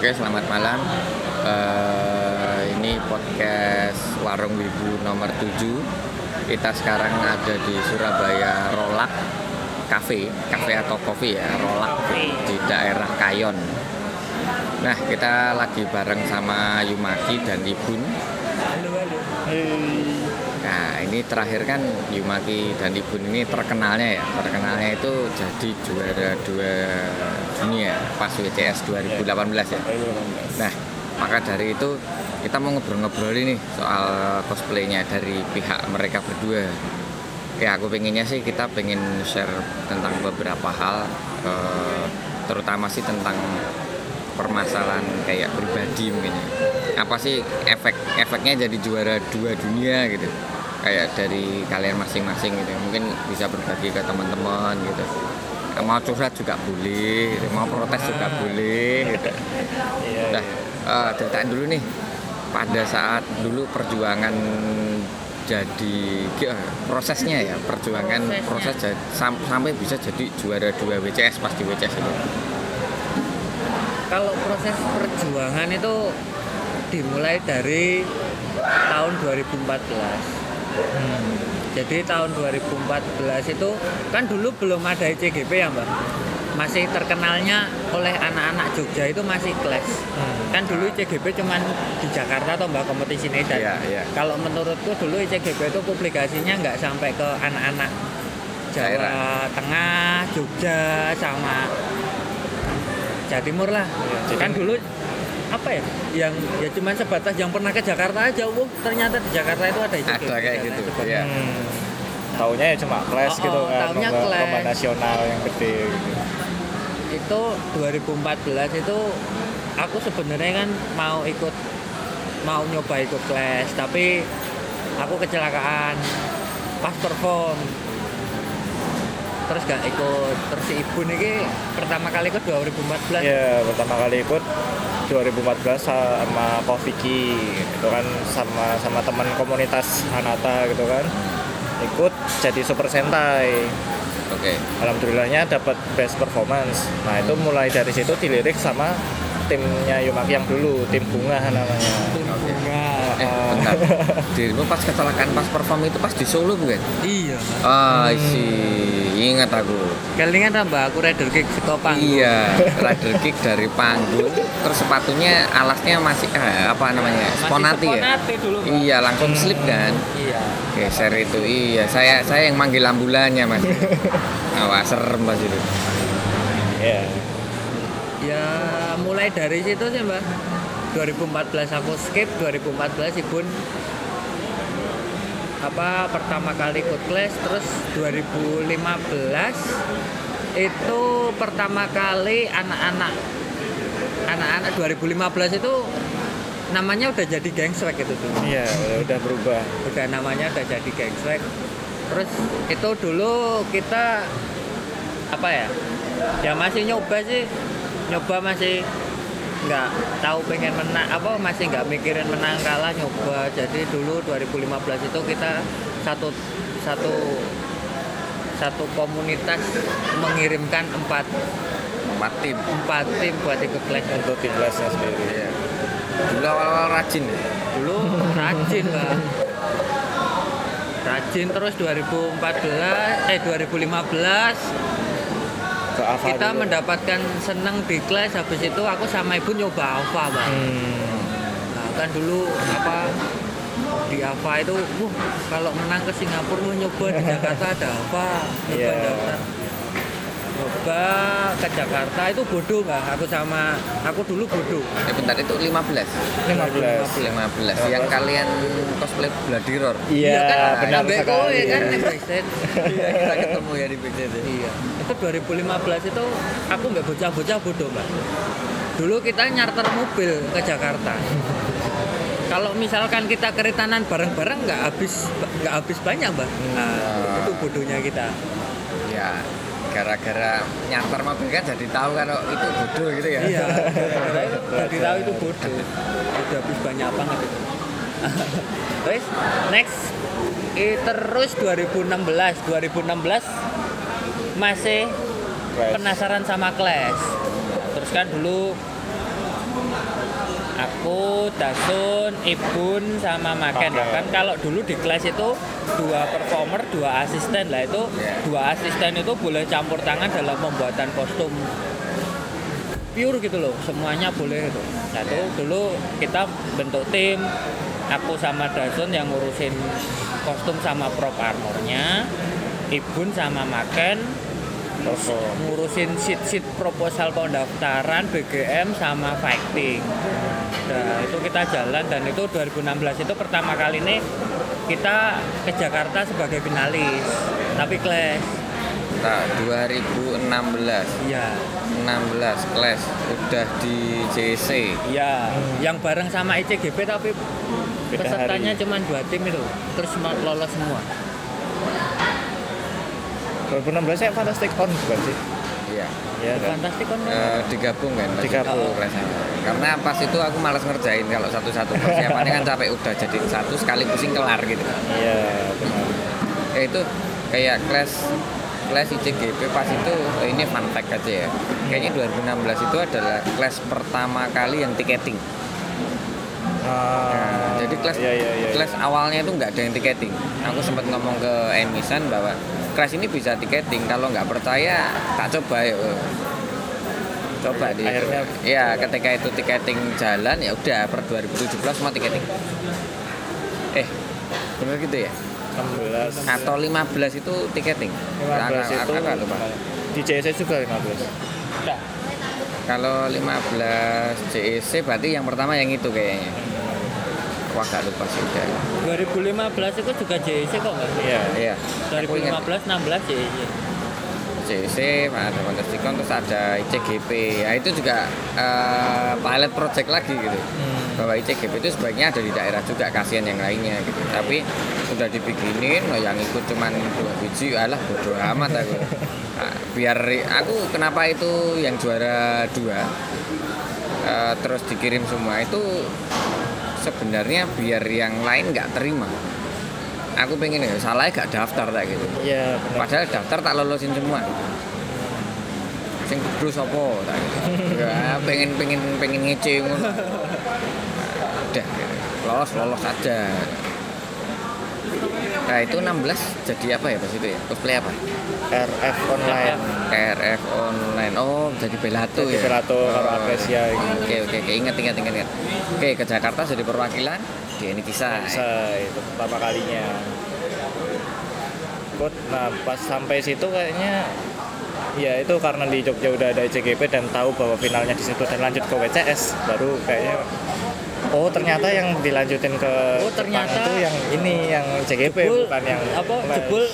Oke, selamat malam. Eh, ini podcast Warung Wibu nomor 7. Kita sekarang ada di Surabaya Rolak Cafe, cafe atau kopi ya, Rolak di daerah Kayon. Nah, kita lagi bareng sama Yumaki dan Ibun. Halo, halo. Nah, terakhir kan Yumaki dan Ibun ini terkenalnya ya. Terkenalnya itu jadi juara dua dunia pas WCS 2018 ya. Nah, maka dari itu kita mau ngobrol-ngobrol ini soal cosplaynya dari pihak mereka berdua. Ya, aku pengennya sih kita pengen share tentang beberapa hal, eh, terutama sih tentang permasalahan kayak pribadi mungkin ya. Apa sih efek efeknya jadi juara dua dunia gitu? Kayak dari kalian masing-masing gitu. Mungkin bisa berbagi ke teman-teman gitu. Mau curhat juga boleh, mau protes juga boleh gitu. Iya, Nah, eh, ceritain dulu nih pada saat dulu perjuangan jadi ya, prosesnya ya perjuangan Prosesnya. proses sam- sampai bisa jadi juara dua WCS pas di WCS itu Kalau proses perjuangan itu dimulai dari tahun 2014. Jadi tahun 2014 itu kan dulu belum ada ICGP ya mbak masih terkenalnya oleh anak-anak Jogja itu masih kelas kan dulu ICGP cuman di Jakarta atau mbak kompetisi Medan Iya, iya. kalau menurutku dulu ICGP itu publikasinya nggak sampai ke anak-anak Jawa Daerah. Tengah, Jogja sama Jawa Timur lah. jadi- kan dulu apa ya? Yang ya cuman sebatas yang pernah ke Jakarta aja, oh ternyata di Jakarta itu ada ICGP. Ada kayak gitu, iya. Hmm. Taunya ya cuma kelas Oh, gitu oh, kan, taunya lomba nasional yang gede gitu. Itu 2014 itu aku sebenarnya kan mau ikut mau nyoba ikut kelas, tapi aku kecelakaan pas perform terus gak ikut terus si ibu nih pertama kali ikut 2014 Ya pertama kali ikut 2014 sama Ko Vicky itu kan sama sama teman komunitas Hanata gitu kan ikut jadi super sentai. Oke. Alhamdulillahnya dapat best performance. Nah itu mulai dari situ dilirik sama timnya Yumaki yang dulu tim bunga namanya. Eh bentar dirimu pas kecelakaan pas perform itu pas di Solo bukan Iya, ah sih ingat aku Kelingan tambah aku rider kick setopang. Iya, rider kick dari panggung, terus sepatunya alasnya masih eh, apa namanya? Sponati ya. Sponati dulu. Mbak. Iya, langsung slip kan. Iya. Geser itu. Iya, saya saya yang manggil ambulannya, Mas. Awas serem Mas itu. ya Ya mulai dari situ sih, Mbak. 2014 aku skip, 2014 Ibun apa pertama kali ikut kelas terus 2015 itu pertama kali anak-anak anak-anak 2015 itu namanya udah jadi gangswag itu tuh. Iya udah, udah berubah. Udah namanya udah jadi gangswag terus itu dulu kita apa ya ya masih nyoba sih nyoba masih nggak tahu pengen menang apa masih nggak mikirin menang kalah nyoba jadi dulu 2015 itu kita satu satu satu komunitas mengirimkan empat Empat tim. empat tim buat ikut kelas untuk tim kelasnya sendiri Iya. Dulu awal-awal rajin. ya? dulu rajin lah rajin terus 2014 eh 2015 ke Ava kita dulu. mendapatkan seneng di kelas habis itu aku sama ibu nyoba Alfa bang Hmm. nah, kan dulu apa di Alfa itu wah kalau menang ke Singapura mau nyoba di Jakarta ada apa nyoba Iya. daftar nyoba ke Jakarta itu bodoh nggak aku sama aku dulu bodoh Eh bentar itu 15. 15 15 yang kalian cosplay Bloody Roar. Iya, kan benar sekali. kowe kan. Iya, kita ketemu ya di backstage. Iya. Itu 2015 itu aku mbak bocah-bocah bodoh mbak. Dulu kita nyarter mobil ke Jakarta. Kalau misalkan kita keretanan bareng-bareng nggak habis nggak habis banyak mbak. Nah, itu bodohnya kita. Ya, gara-gara nyarter mobil kan jadi tahu kalau itu bodoh gitu ya. Iya. Jadi tahu itu bodoh. Udah habis banyak banget itu. Terus next eh, terus 2016 2016 masih Clash. penasaran sama Clash terus kan dulu aku Dasun Ibun sama Maken Oke. kan kalau dulu di kelas itu dua performer dua asisten lah itu Iya. dua asisten itu boleh campur tangan dalam pembuatan kostum pure gitu loh semuanya boleh itu nah itu Iya. dulu kita bentuk tim aku sama Dasun yang ngurusin kostum sama prop armornya Ibun sama Maken ngurusin sheet-sheet proposal pendaftaran BGM sama fighting. Nah, itu kita jalan dan itu 2016 itu pertama kali ini kita ke Jakarta sebagai finalis. Tapi kelas Nah, 2016 iya, 16 kelas udah di JC iya, yang bareng sama ICGP tapi Beda pesertanya cuma dua tim itu, terus lolos semua. 2016 ya Fantastic On bukan sih iya ya kan Fantastik kan? Eh, digabung kan? Digabung. Oh, karena pas itu aku malas ngerjain kalau satu-satu persiapannya kan capek udah jadi satu sekali pusing kelar gitu iya benar ya itu kayak kelas kelas ICGP pas itu eh, ini fun fact aja ya kayaknya 2016 itu adalah kelas pertama kali yang tiketing Ah, Nah, jadi kelas iya, iya, iya. kelas awalnya itu nggak ada yang tiketing. Aku sempat ngomong ke Emisan bahwa kelas ini bisa tiketing. Kalau nggak percaya, tak coba ya. Coba di. Akhirnya- ya ketika itu tiketing jalan ya udah per 2017 semua tiketing. Eh, benar gitu ya? 16 Atau 15 itu tiketing? 15 Aku- itu aku agak lupa. di JC juga 15 Enggak. Kalau 15 JEC berarti yang pertama yang itu kayaknya. Wah gak lupa sih udah. 2015 itu juga JC kok nggak? iya Iya. Aku ingat 2015 16 JC. JC, ada Fantasticon, terus ada ICGP. Ya itu juga eh, pilot project lagi gitu. Bahwa ICGP itu sebaiknya ada di daerah juga, kasihan yang lainnya gitu. Tapi udah dibikinin, nah, yang ikut cuman dua biji, alah bodo amat aku. Nah, biar aku kenapa itu yang juara dua eh, terus dikirim semua itu sebenarnya biar yang lain nggak terima. Aku pengen ya salahnya gak daftar tak gitu. iya Padahal daftar tak lolosin semua. Sing kudu sapa tak gitu. Ya, pengen pengen pengen ngece ngono. Udah gitu. lolos lolos aja. Nah itu 16 jadi apa ya pas itu ya? Cosplay apa? RF online KRF online. Oh jadi Belato Jadi ya. Belato karo Oh. Apresia gitu. Oke oke oke ingat ingat ingat ingat. Oke ke Jakarta jadi perwakilan di ini kisah. bisa itu pertama kalinya nah pas sampai situ kayaknya ya itu karena di Jogja udah ada ICGP dan tahu bahwa finalnya di situ dan lanjut ke WCS baru kayaknya oh ternyata yang dilanjutin ke Oh, Jepang ternyata itu yang ini yang ICGP Jebul, bukan yang apa jebul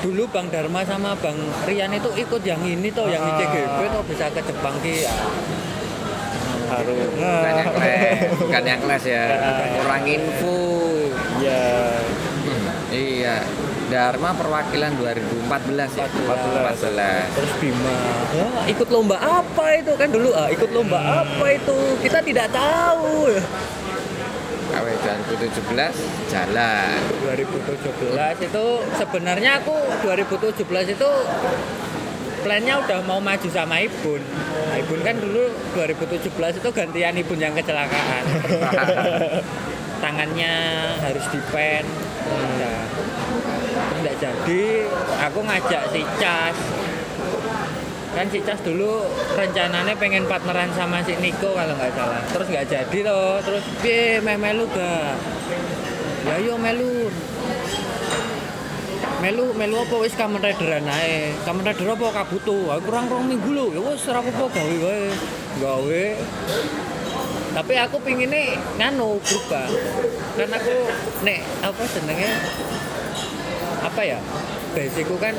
dulu Bang Dharma sama Bang Rian itu ikut yang ini tuh yang Ah. ICGP tuh bisa ke Jepang ki baru Bukan yang kelas, bukan yang kelas ya. Kurang info. ya Hmm, iya. Dharma perwakilan 2014 ya. 14. 14. terus Bima ya, ikut lomba apa itu kan dulu ah ikut lomba Hmm. apa itu kita tidak tahu KW 2017 jalan. 2017 itu sebenarnya aku 2017 itu plannya udah mau maju sama Ibun nah, Ibun kan dulu 2017 itu gantian Ibun yang kecelakaan tangannya harus dipen tidak jadi aku ngajak si Cas. Kan si Cas dulu rencananya pengen partneran sama si Niko kalau nggak salah. Terus nggak jadi loh. Terus piye meh melu ga? Ya yo melu. Melu melu apa? Wis Kamen Rideran ae. Kamen Rider apa? Kabuto aku kurang rong minggu lho. Ya wis ora apa-apa gawe wae. Gawe? Tapi aku pinginnya nganu berubah. Kan aku nek apa jenenge apa ya? Basicku kan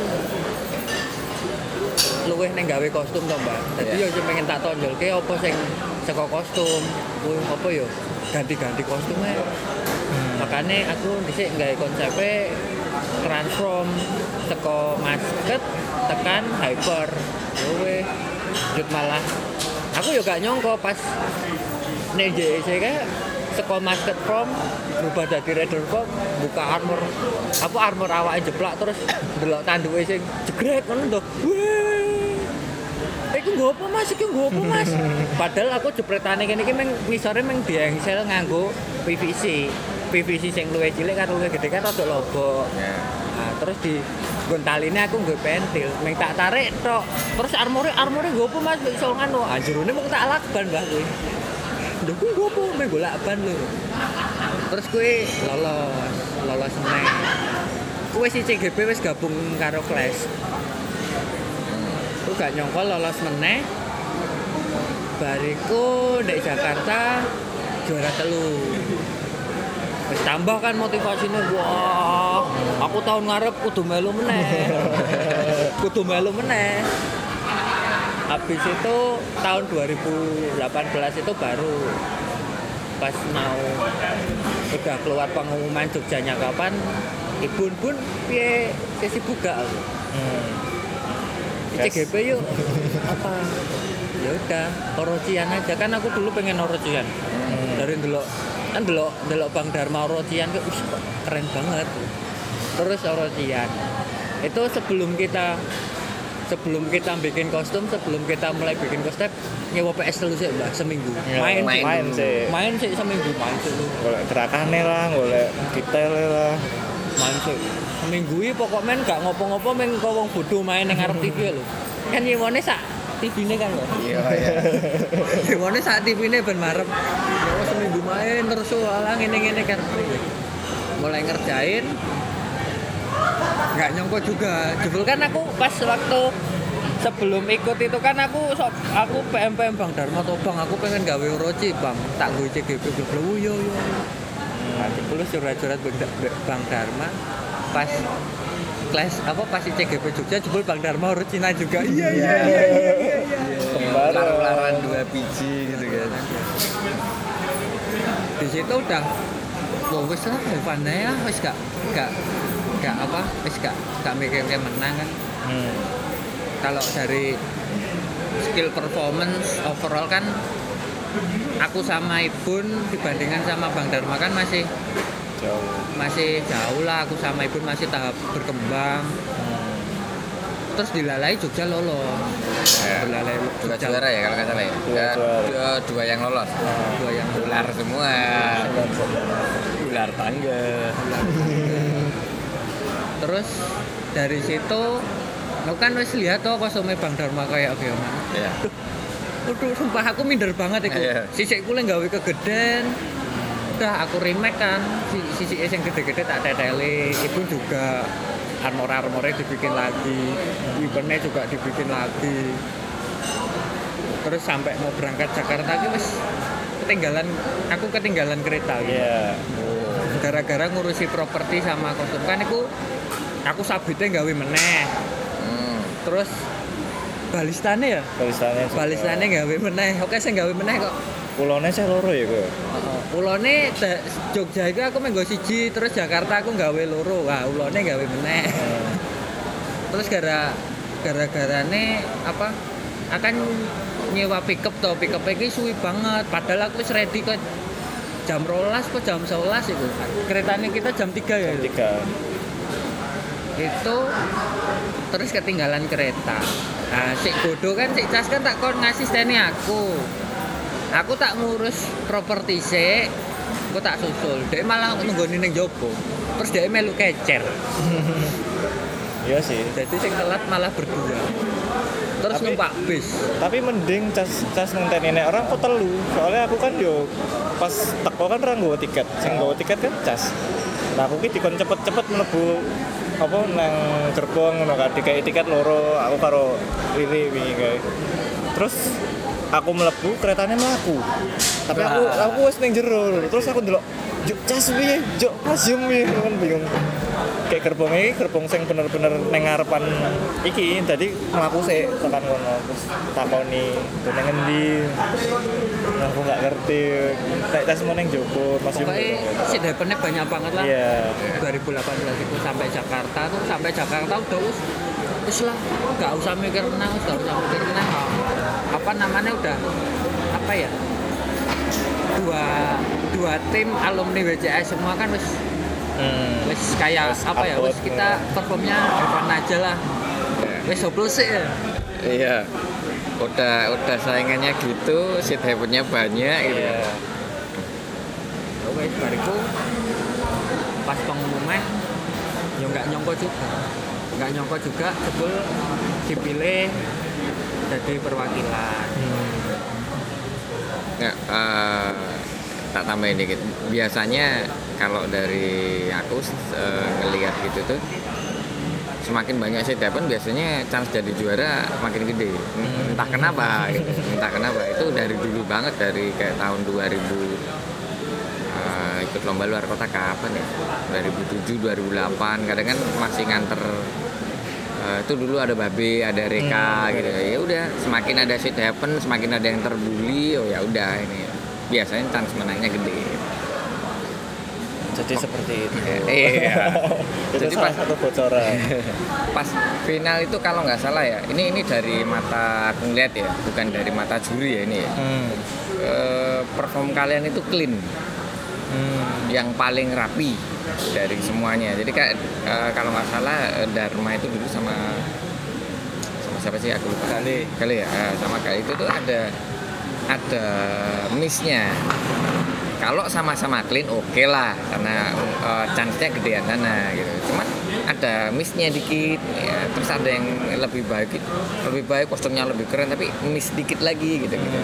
luweh neng gawe kostum to mbak. Jadi Iya. yo sing pengen tak tonjolke apa sing saka kostum. Wih, apa yo ganti-ganti kostumnya. Makanya aku dhisik gawe konsepnya transform teko masket tekan hyper. Wih, jut malah. Aku yo gak nyongko pas nek JEC kayak teko masket form berubah jadi rider form buka armor. Apa armor awake jeplak terus delok tanduke sing jegrek ngono to iku nggo apa Mas? Iku nggo apa Mas? Padahal aku jepretane kene iki meng ngisore meng diesel nganggo PVC PVC sing luwih cilik karo luwih gede kan rada lobo Ya. Nah, terus di gontaline aku nggo pentil, meng tak tarik tok. Terus armore armore nggo apa Mas? Iso ngono. Anjurune mung tak lakban Mbah kuwi. Lho kuwi nggo apa meng golak ban lho. Terus kuwi lolos, lolos meneh. Kuwi si CGP wis gabung karo Clash. Aku gak nyongkol lolos meneh. Bariku di Jakarta juara telu. Wis tambah kan motivasinya wah aku tahun ngarep kudu melu meneh kudu melu meneh habis itu tahun 2018 itu baru pas mau udah keluar pengumuman Jogjanya kapan ibun pun piye sesi buka. Hmm. CGP yuk. Apa? Ya udah Orocian aja. Kan aku dulu pengen Orocian dari dulu kan dulu dulu Bang Dharma Orocian ke "Wih, kok keren banget. Terus Orocian itu sebelum kita sebelum kita bikin kostum sebelum kita mulai bikin kostum nyewa PS dulu sih mbak seminggu Ya, main main main sih main sih seminggu main sih lu golek gerakane lah golek detailnya lah main sih seminggu ini pokoknya men gak ngopo-ngopo men kau wong bodoh main yang ngarep TV lho kan nyewane sak TV ini kan lho Iya, iya. Gimana saat TV ini ben marep. Ya seminggu main terus alah ngene-ngene kan. Mulai ngerjain. Nggak nyongko juga. Jebul kan aku pas waktu sebelum ikut itu kan aku sok aku PM PM Bang Dharma tuh Bang? Aku pengen gawe Orochi Bang. Tak gue CGP "Oh, yo yo nah jebul curhat-curhat Bang Dharma pas kelas apa pas CGP Jogja jebul Bang Dharma Orochina juga. Iya iya iya iya iya Kembar. Lar-laran dua biji gitu kan. di situ udah wah wis lah ya wis gak gak gak apa wis gak gak mikir kayak menang kan Hmm. kalau dari skill performance overall kan aku sama Ibun dibandingkan sama Bang Dharma kan masih jauh masih jauh lah aku sama Ibun masih tahap berkembang Hmm. terus dilalai Jogja lolos Ya. dilalai Dua Jogja juara ya kalau nggak salah ya. Dua Ya, dua, dua yang lolos. dua yang Ular semua. Ular tangga. Terus dari situ aku kan wis lihat tuh kostumnya Bang Dharma kayak gimana Ya. Waduh, sumpah aku minder banget iku. Iya. Sisikku lek gawe kegeden. Udah aku remake kan. Si- Sisike sing gede-gede tak teteli. Itu juga armor-armornya dibikin lagi. Weaponnya juga dibikin lagi. Terus sampai mau berangkat Jakarta iki wis ketinggalan aku ketinggalan kereta. Iya. Gara-gara ngurusi properti sama kostum kan iku aku sabitnya gawe meneh. Hmm. Terus balistane ya? Balistannya juga. Balistane gawe meneh. Oke sing gawe meneh kok. Pulaunya saya loro ya gue. Ulone da- Jogja itu aku menggo siji, terus Jakarta aku gawe loro. Wah, ulone gawe meneh. Terus gara gara-garane apa? Akan nyewa pickup to, pickup iki suwi banget. Padahal aku wis ready kok jam rolas kok jam 11 itu. Keretanya kita jam 3 ya. itu. Tiga. Itu terus ketinggalan kereta. Nah, si Godo kan si Cas kan tak kon ngasih stene aku. Aku tak ngurus properti sik, aku tak susul. Dia malah nunggoni ning jopo. Terus dia melu kecer. Iya sih. Jadi sing telat malah berdua. Terus Tapi- numpak bis. Tapi mending cas cas ngenteni nek orang kok telu. Soalnya aku kan yo pas teko kan orang nggawa tiket. Sing nggawa tiket kan cas. Nah aku ki dikon cepet-cepet mlebu apa nang gerbong ngono kan dikai tiket loro aku karo Riri wingi kae. Terus aku mlebu keretanya mlaku. Tapi aku aku wis ning jero. Terus aku ndelok Juk cas piye? Juk pas piye? Kan bingung. Kayak gerbong ini gerbong sing bener-bener neng ngarepan iki tadi mlaku sik tekan kono terus takoni dene ngendi. Nah, aku nggak ngerti. Nek tas mau neng Joko Mas Yum. Pokoknya si depannya banyak banget lah. Iya. 2018 itu sampai Jakarta tuh sampai Jakarta udah us us lah nggak usah mikir menang nggak usah mikir menang apa namanya udah apa ya dua dua tim alumni WCS semua kan wis Hmm. wis kayak Wis apa ya wis kita performnya depan aja lah Ya. wis hopeless sih ya Iya. udah udah saingannya gitu shit happennya banyak gitu Iya. Oke, bariku pas pengumuman ya nggak nyongko juga nggak nyongko juga jebul dipilih jadi perwakilan Nggak, eh, tak tambahin dikit. Biasanya kalau dari aku eh, ngelihat gitu tuh semakin banyak shit happen biasanya chance jadi juara makin gede. Entah kenapa gitu. entah kenapa. Itu dari dulu banget dari kayak tahun 2000 eh, ikut lomba luar kota kapan ya? 2007 2008 kadang kan masih nganter eh, itu dulu ada babe ada reka gitu. Ya udah semakin ada shit happen semakin ada yang terbully oh ya udah ini biasanya chance menangnya gede Jadi seperti itu. iya itu Jadi salah pas- satu bocoran. pas final itu kalau nggak salah ya ini ini dari mata aku ngeliat ya bukan dari mata juri ya ini ya Hmm. Eh, perform kalian itu clean Hmm. yang paling rapi dari semuanya jadi kayak eh, kalau nggak salah eh, Dharma itu dulu sama sama siapa sih aku lupa Kali. kali ya sama kali itu tuh ada ada missnya. Kalau sama-sama clean oke lah. Karena eh, chance-nya gedean sana gitu. Cuman ada missnya dikit ya, terus ada yang lebih baik lebih baik kostumnya lebih keren tapi miss dikit lagi gitu gitu.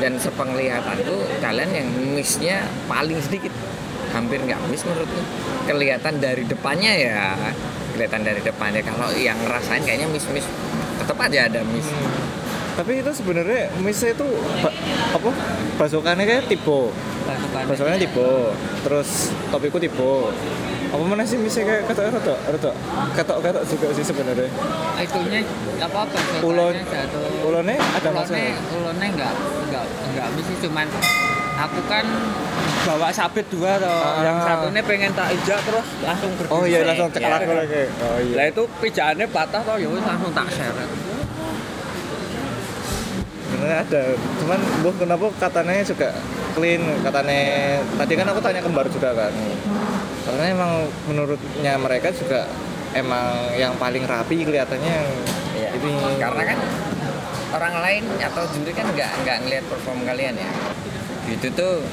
Dan sepenglihatan tuh kalian yang missnya paling sedikit. Hampir nggak miss menurutku. Kelihatan dari depannya ya. Kelihatan dari depannya. Kalau yang ngerasain kayaknya miss miss tetap aja ada miss Tapi itu sebenarnya misnya itu ba- apa? Basokannya kayak tipe. pasukan Basokannya tipe. Terus topiku tipe. Apa mana sih misnya kayak ketok ketok ketok ketok ketok juga sih sebenarnya. itunya apa pasukannya Ulon ulonnya ada masalah. ulone nggak nggak nggak misi cuman aku kan bawa sabit dua toh Ah. yang satunya pengen tak injak terus langsung berdiri Oh iya langsung cek Ya. lagi. Oh iya. lah itu pijakannya patah toh ya langsung tak seret Sebenarnya ada. Cuman buh kenapa katanya juga clean katanya tadi kan aku tanya kembar juga kan. Karena emang menurutnya mereka juga emang yang paling rapi kelihatannya Iya. ini Karena kan orang lain atau juri kan nggak nggak ngelihat perform kalian ya. Gitu tuh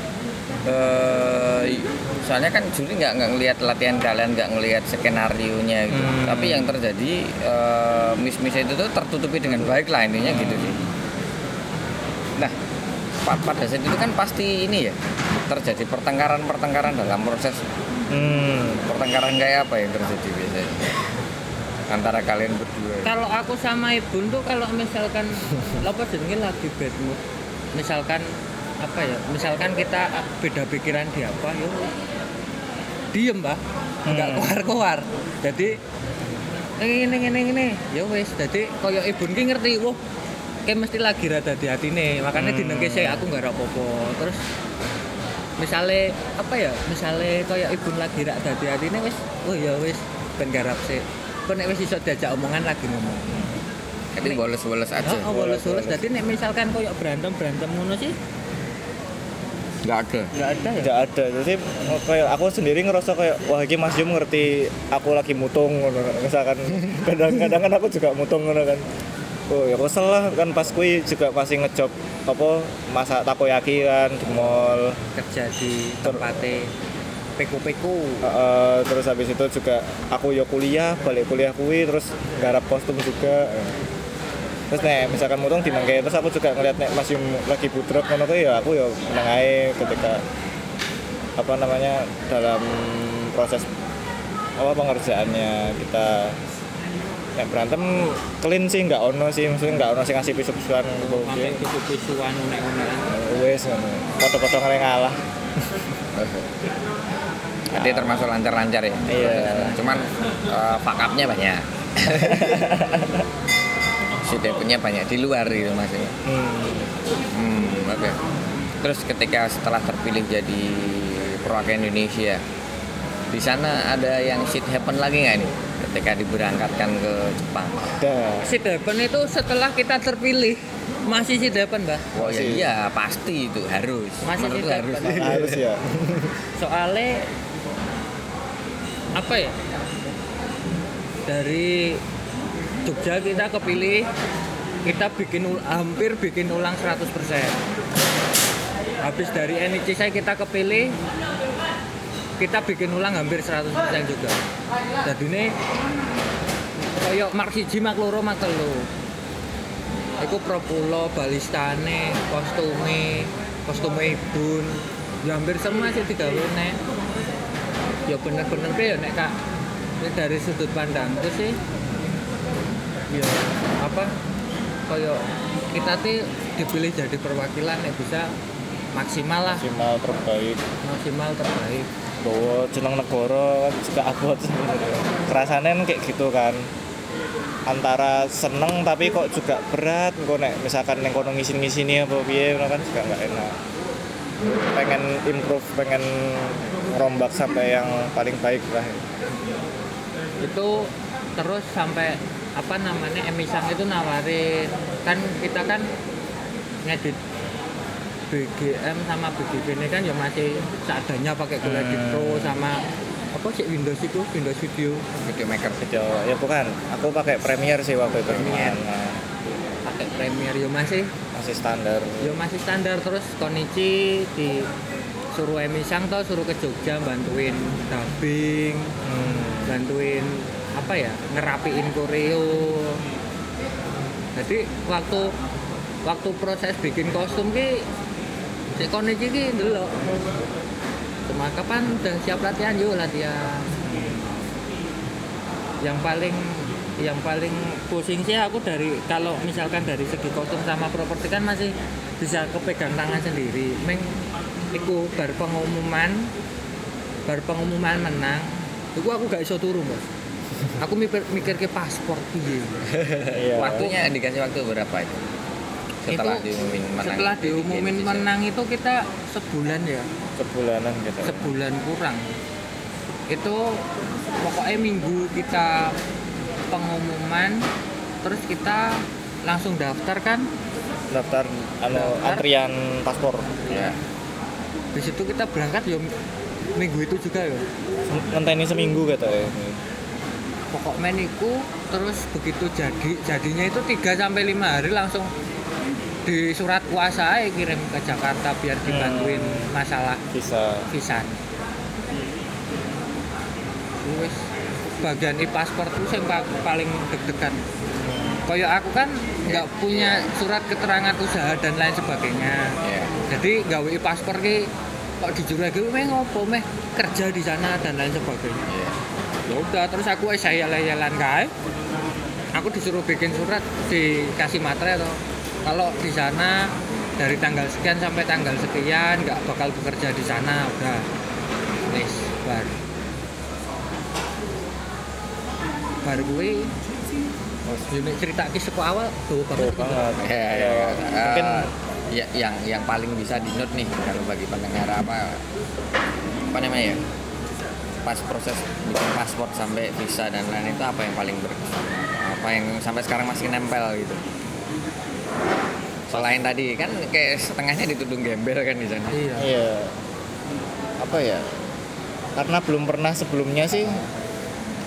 eh soalnya kan juri nggak nggak ngelihat latihan kalian, nggak ngelihat skenario nya gitu. Hmm. Tapi yang terjadi eh, miss-miss itu tuh tertutupi dengan baik lah intinya gitu sih. Nah, pa- pada saat itu kan pasti ini ya terjadi pertengkaran-pertengkaran dalam proses. Hmm. pertengkaran kayak apa yang terjadi biasanya? Antara kalian berdua. kalau aku sama ibu tuh kalau misalkan apa jenenge lagi bad mood misalkan apa ya misalkan kita beda pikiran di apa yo diem mbak. Nggak Hmm. keluar keluar jadi ini ini ini ini. Ya wes jadi koyo ibu ki ngerti wah kayak mesti lagi rada di hati nih makanya Hmm. dinengke saya aku nggak apa-apa terus misalnya apa ya misalnya kayak ibu lagi rada di hati nih wes oh ya wes ben garap sih kok nek wis iso diajak omongan lagi ngomong Jadi boles-boles aja. Oh, bolos-bolos. Jadi nek misalkan koyo berantem-berantem ngono sih Nggak ada. nggak ada ya. Nggak ada. Jadi kayak aku sendiri ngerasa kayak wah ini Mas Yum ngerti aku lagi mutung ngono. Misalkan kadang-kadang kan aku juga mutung ngono kan. Oh ya kesel lah kan pas kui juga masih ngejob apa masak takoyaki kan di mall. Kerja di tempatnya peku-peku. Heeh, terus habis itu juga aku ya kuliah, balik kuliah kui terus garap kostum juga. Terus nek misalkan mutung di nangke terus aku juga ngeliat nek Mas Yum lagi budrok ngono kuwi ya aku ya meneng ae ketika apa namanya dalam proses apa pengerjaannya kita nek berantem clean sih nggak ono sih maksudnya nggak ono sih ngasih pisu-pisuan Sampai pisu-pisuan unek-unekan. wes foto-foto ngene ngalah Jadi termasuk lancar-lancar ya. Iya. Cuman eh, fuck up-nya banyak. Sudah punya banyak di luar gitu maksudnya. hmm. Hmm, oke. Terus ketika setelah terpilih jadi perwakilan Indonesia, di sana ada yang shit happen lagi nggak nih? Ketika diberangkatkan ke Jepang. Si Depan itu setelah kita terpilih masih si Depan, Mbak. Oh iya, Masih. iya pasti itu harus. Masih shit harus. harus ya Soalnya apa ya? Dari Jogja kita kepilih kita bikin hampir bikin ulang 100% habis dari NIC saya kita kepilih kita bikin ulang hampir 100% juga. Jadi ini koyo mak siji mak loro mak telu. Iku propulo balistane kostume kostume ibun. Ya hampir semua sih digawe nek ya bener-bener pe ya nek kak? Nek dari sudut pandangku sih. Ya apa? Koyo kita tuh dipilih jadi perwakilan nek bisa maksimal lah. Maksimal terbaik. Maksimal terbaik bawa jeneng negara kan juga abot. Kerasanya kan kayak gitu kan. Antara seneng tapi kok juga berat kok nek misalkan yang kono ngisin ngisini apa piye kan juga nggak enak. Pengen improve pengen rombak sampai yang paling baik lah. Itu terus sampai apa namanya emisang itu nawarin. Kan kita kan ngedit BGM sama BGB ini kan ya masih seadanya pakai Google Hmm. Pro sama apa sih Windows itu? Windows Studio video. Maker video. Ya bukan. Aku pakai Premiere sih waktu itu. Premiere. Nah, pakai Premiere. Ya masih? masih standar. Ya masih standar. Terus Konichi di suruh emisang tau suruh ke Jogja bantuin dubbing hmm. bantuin apa ya ngerapiin koreo. Jadi waktu waktu proses bikin kostum ki si Konichi ki delok cuma kapan udah siap latihan? Yuk latihan. Yang paling yang paling pusing sih aku dari kalau misalkan dari segi kostum sama properti kan masih bisa kepegang tangan sendiri. Meng iku bar pengumuman bar pengumuman menang. Itu aku gak iso turu bos aku mikir mikir ke paspor piye. Iya. waktunya dikasih waktu berapa itu setelah Itu diumumin menang setelah di diumumin menang itu kita sebulan ya? Sebulanan gitu sebulan kurang. Itu pokoknya minggu kita pengumuman terus kita langsung daftar kan? Daftar anu Daftar. antrian paspor. Ya di situ kita berangkat ya minggu itu juga ya? Ngenteni seminggu kata ya. Pokok meniku terus begitu jadi jadinya itu 3 sampai lima hari langsung di surat kuasa aja kirim ke Jakarta biar dibantuin masalah bisa visa wis bagian e paspor itu yang pa- paling deg-degan. Kayak aku kan nggak punya surat keterangan usaha dan lain sebagainya. Ya jadi gawe e paspor ki kok dijuragi meh ngopo meh? Kerja di sana dan lain sebagainya. Ya ya udah terus aku saya jalan kae. Aku disuruh bikin surat dikasih materai atau kalau di sana dari tanggal sekian sampai tanggal sekian nggak bakal bekerja di sana udah. Wis bar. Bar gue Ini cerita kisah ke awal tuh Tuh banget. Ya, ya, Ya, ya. mungkin Eh, ya, yang yang paling bisa di note nih kalau bagi pendengar apa apa namanya ya? Pas proses bikin paspor sampai visa dan lain itu apa yang paling berkesan apa yang sampai sekarang masih nempel gitu selain tadi kan kayak setengahnya dituduh gembel kan di sana. Iya. Iya. Apa ya? Karena belum pernah sebelumnya sih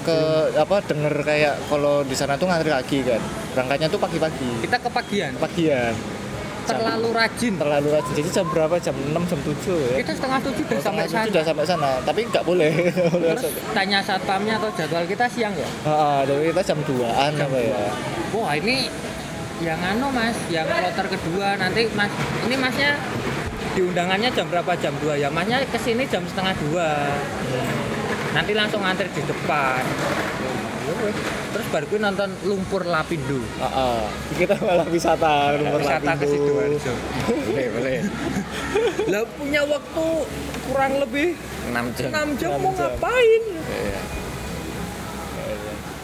ke apa denger kayak kalau di sana tuh ngantri lagi kan. Berangkatnya tuh pagi-pagi. Kita kepagian pagian? Terlalu rajin? Terlalu rajin. Jadi jam berapa? Jam 6 jam 7 ya. Kita setengah tujuh udah sampai sana. udah sampai sana. Tapi nggak boleh. Terus tanya satpamnya atau jadwal kita siang ya? Ah, dari kita jam 2an apa ya? wah ini yang anu mas yang kloter kedua. Nanti mas ini masnya di undangannya jam berapa? Jam 2 ya. Masnya ke sini jam setengah dua. Nanti langsung antri di depan. Terus baru gue nonton lumpur lapindo. Ah, ah. kita malah wisata nomor wisata ke Lapindo. boleh boleh. Lah punya waktu kurang lebih 6 jam. 6 jam Enam mau jam. ngapain? Iya.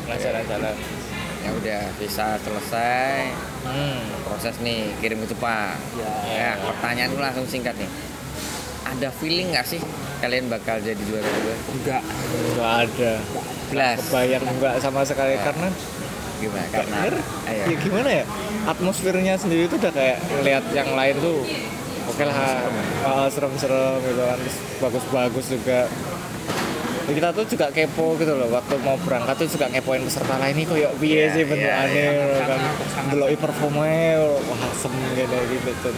Nah, jalan-jalan ya udah visa selesai hmm. proses nih kirim ke Jepang. Ya. Ya pertanyaan dulu langsung singkat nih. Ada feeling nggak sih kalian bakal jadi juara dua enggak. Nggak ada. Belas. kebayang nggak sama sekali Ya. karena gimana? Karena bener. ayo. Ya gimana ya? Atmosfernya sendiri tuh udah kayak ngeliat yang lain tuh oke lah ah, serem-serem gitu kan. Bagus-bagus juga kita tuh juga kepo gitu loh waktu mau berangkat tuh juga ngepoin peserta lain. Ini kayak piye Iya, sih iya, bentukannya iya. kan? delok performanya wah asem gitu gitu tuh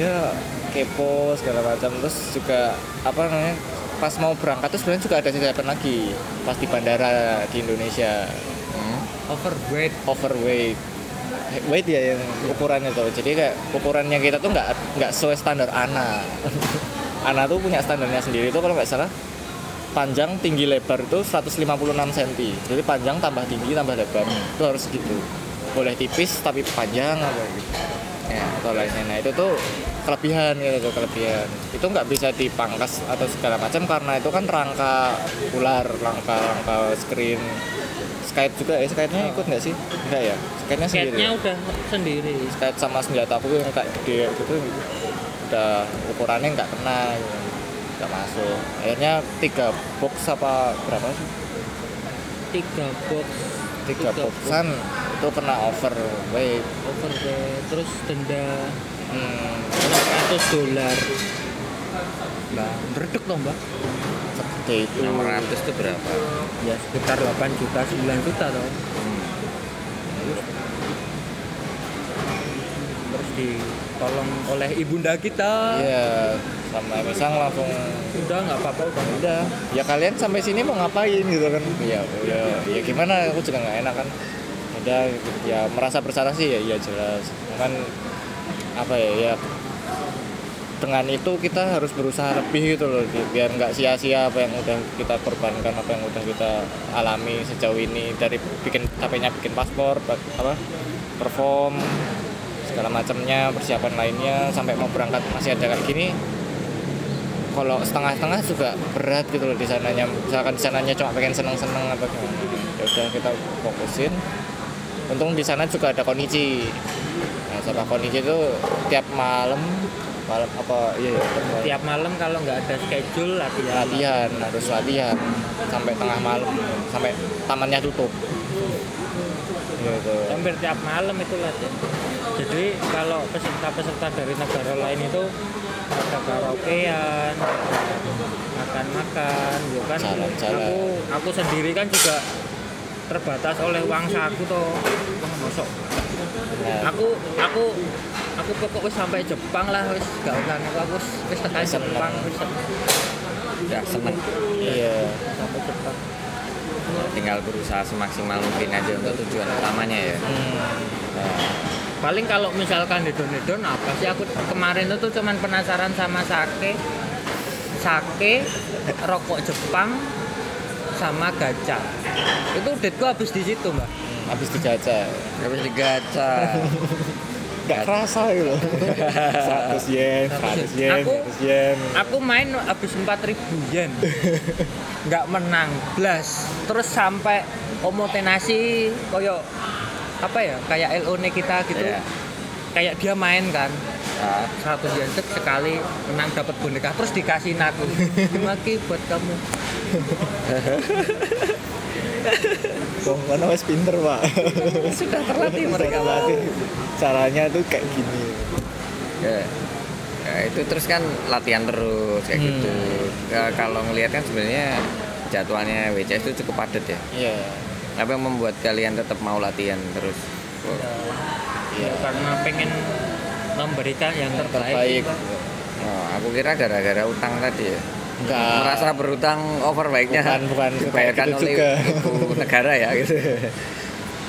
ya kepo segala macam. Terus juga apa namanya pas mau berangkat tuh sebenarnya juga ada jawaban lagi pas di bandara di Indonesia. Hmm. overweight. Overweight. Weight ya yang ukurannya tuh. Jadi kayak ukurannya kita tuh nggak nggak sesuai standar ANA ANA tuh punya standarnya sendiri tuh kalau nggak salah panjang tinggi lebar itu 156 cm jadi panjang tambah tinggi tambah lebar. Itu harus gitu. Boleh tipis tapi panjang apa gitu. Ya atau lainnya nah itu tuh kelebihan gitu tuh kelebihan. Itu nggak bisa dipangkas atau segala macam karena itu kan rangka ular rangka rangka screen. Skate juga ya skate-nya ikut nggak sih? Enggak ya? Skate-nya sendiri. Skate-nya ya? udah sendiri. Skate sama senjata aku yang kayak gede gitu. Udah ukurannya nggak kena gitu. Nggak masuk. Akhirnya tiga box apa berapa sih? Tiga box. Tiga boxan itu kena overweight overweight terus denda hmm, 100 dolar. Mbak berdek loh mbak. Segede itu. 600 itu berapa? ya sekitar 8 juta 9 juta toh. Hmm. terus ditolong oleh ibunda kita. Iya sama misang langsung. Udah nggak apa-apa udah udah. Ya kalian sampai sini mau ngapain gitu kan? Ya ya ya gimana? Aku juga nggak enak kan? Udah gitu. ya merasa bersalah sih ya iya jelas. Kan apa ya ya dengan itu kita harus berusaha lebih gitu loh biar nggak sia-sia apa yang udah kita korbankan apa yang udah kita alami sejauh ini dari bikin capeknya bikin paspor apa perform segala macamnya persiapan lainnya sampai mau berangkat masih ada kayak gini kalau setengah-setengah juga berat gitu loh di sananya. Misalkan di sananya cuma pengen seneng-seneng apa gimana. Ya udah kita fokusin. Untung di sana juga ada konichi. Nah sama konichi itu tiap malam malam apa iya ya tiap- tiap malam kalau nggak ada schedule latihan. Latihan harus latihan. Sampai tengah malam sampai tamannya tutup gitu hampir tiap malam itu latihan jadi kalau peserta-peserta dari negara lain itu ada karaokean makan-makan gitu kan? Jalan-jalan. aku aku sendiri kan juga terbatas oleh uang saku toh Wah, mosok. Nah, aku aku aku pokok wis sampai Jepang lah wis gak usah aku aku wis- wis tekan. Jepang wis Udah seneng. iya sampai Jepang Tinggal berusaha semaksimal mungkin aja untuk tujuan utamanya ya. hmm. Nah, paling kalau misalkan hedon-hedon apa sih aku kemarin itu cuman penasaran sama sake sake rokok Jepang sama gacha itu duitku habis di situ mbak habis dijajah habis digaca. nggak kerasa gitu. 100 yen 100 yen Aku- 100 yen. aku main habis 4000 yen. Nggak menang blas. Terus sampai omotenasi koyo apa ya kayak LO nya kita gitu. Iya. kayak dia main kan. Nah, 100 yen tek sekali menang dapat boneka. Terus dikasihin aku dimaki buat kamu Oh, mana wes pinter pak sudah terlatih mereka Sudah terlatih. caranya tuh kayak gini ya. Ya, itu terus kan latihan terus kayak Hmm. gitu. Ya, kalau ngelihat kan sebenarnya jadwalnya WCS itu cukup padat ya. iya Apa yang membuat kalian tetap mau latihan terus? Oh, ya, karena pengen memberikan yang terbaik, terbaik oh, aku kira gara-gara utang tadi ya. Enggak Merasa berutang over baiknya Bukan, bukan. dibayarkan gitu oleh juga. ibu negara ya gitu.